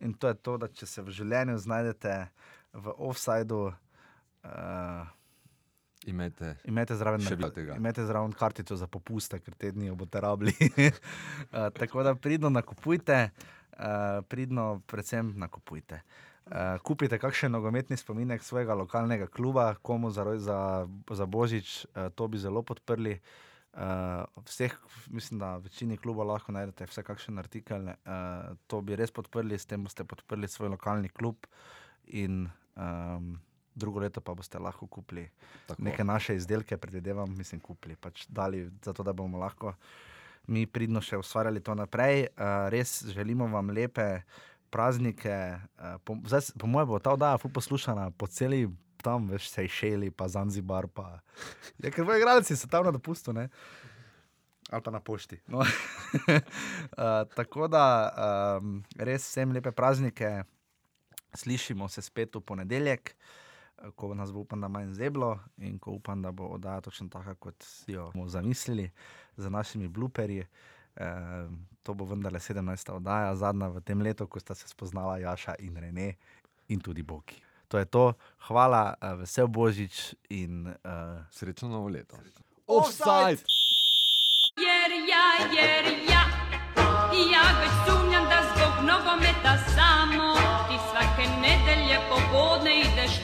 In to je to, da če se v življenju znajdete v offsajdu, uh, Imate. imate zraven, imate zraven kartico za popuste, ker te dni boste rabili. uh, tako da pridno nakupujte, uh, pridno predvsem nakupujte. Uh, kupite kakšen nogometni spominek svojega lokalnega kluba, komu za, za, za božič, uh, to bi zelo podprli. Uh, vseh, mislim, da večini klubov lahko najdete vse kakšen artikel. Uh, to bi res podprli, s tem boste podprli svoj lokalni klub in um, drugo leto pa boste lahko kupili Tako. neke naše izdelke, predvidevam, mislim, kupili, pač dali, zato da bomo lahko mi pridno še ustvarjali to naprej. Uh, res želimo vam lepe praznike. Uh, po, zdaj, po mojem bo ta oddaja ful poslušana po celi tam, veš, Sejšeli, pa Zanzibar. Pa... Ja, ker bojo igralci so tam na dopustu, ne? ali pa na pošti. No. uh, tako da um, res vsem lepe praznike, slišimo se spet v ponedeljek. eh, Eh, ko nas bo upam, da manj zeblo in ko upam, da bo oddaja točno taka, kot si jo bomo zamislili, z našimi bluperji. E, eh, to bo vendarle 17. oddaja, zadnja v tem letu, ko sta se spoznala Jaša in Rene in tudi Boki. To je to, hvala, eh, vesel Božič in uh, srečno novo leto. Offside! Jer ja, jer ja, ja već sumnjam da zbog nogometa samo ti svake nedelje popodne ideš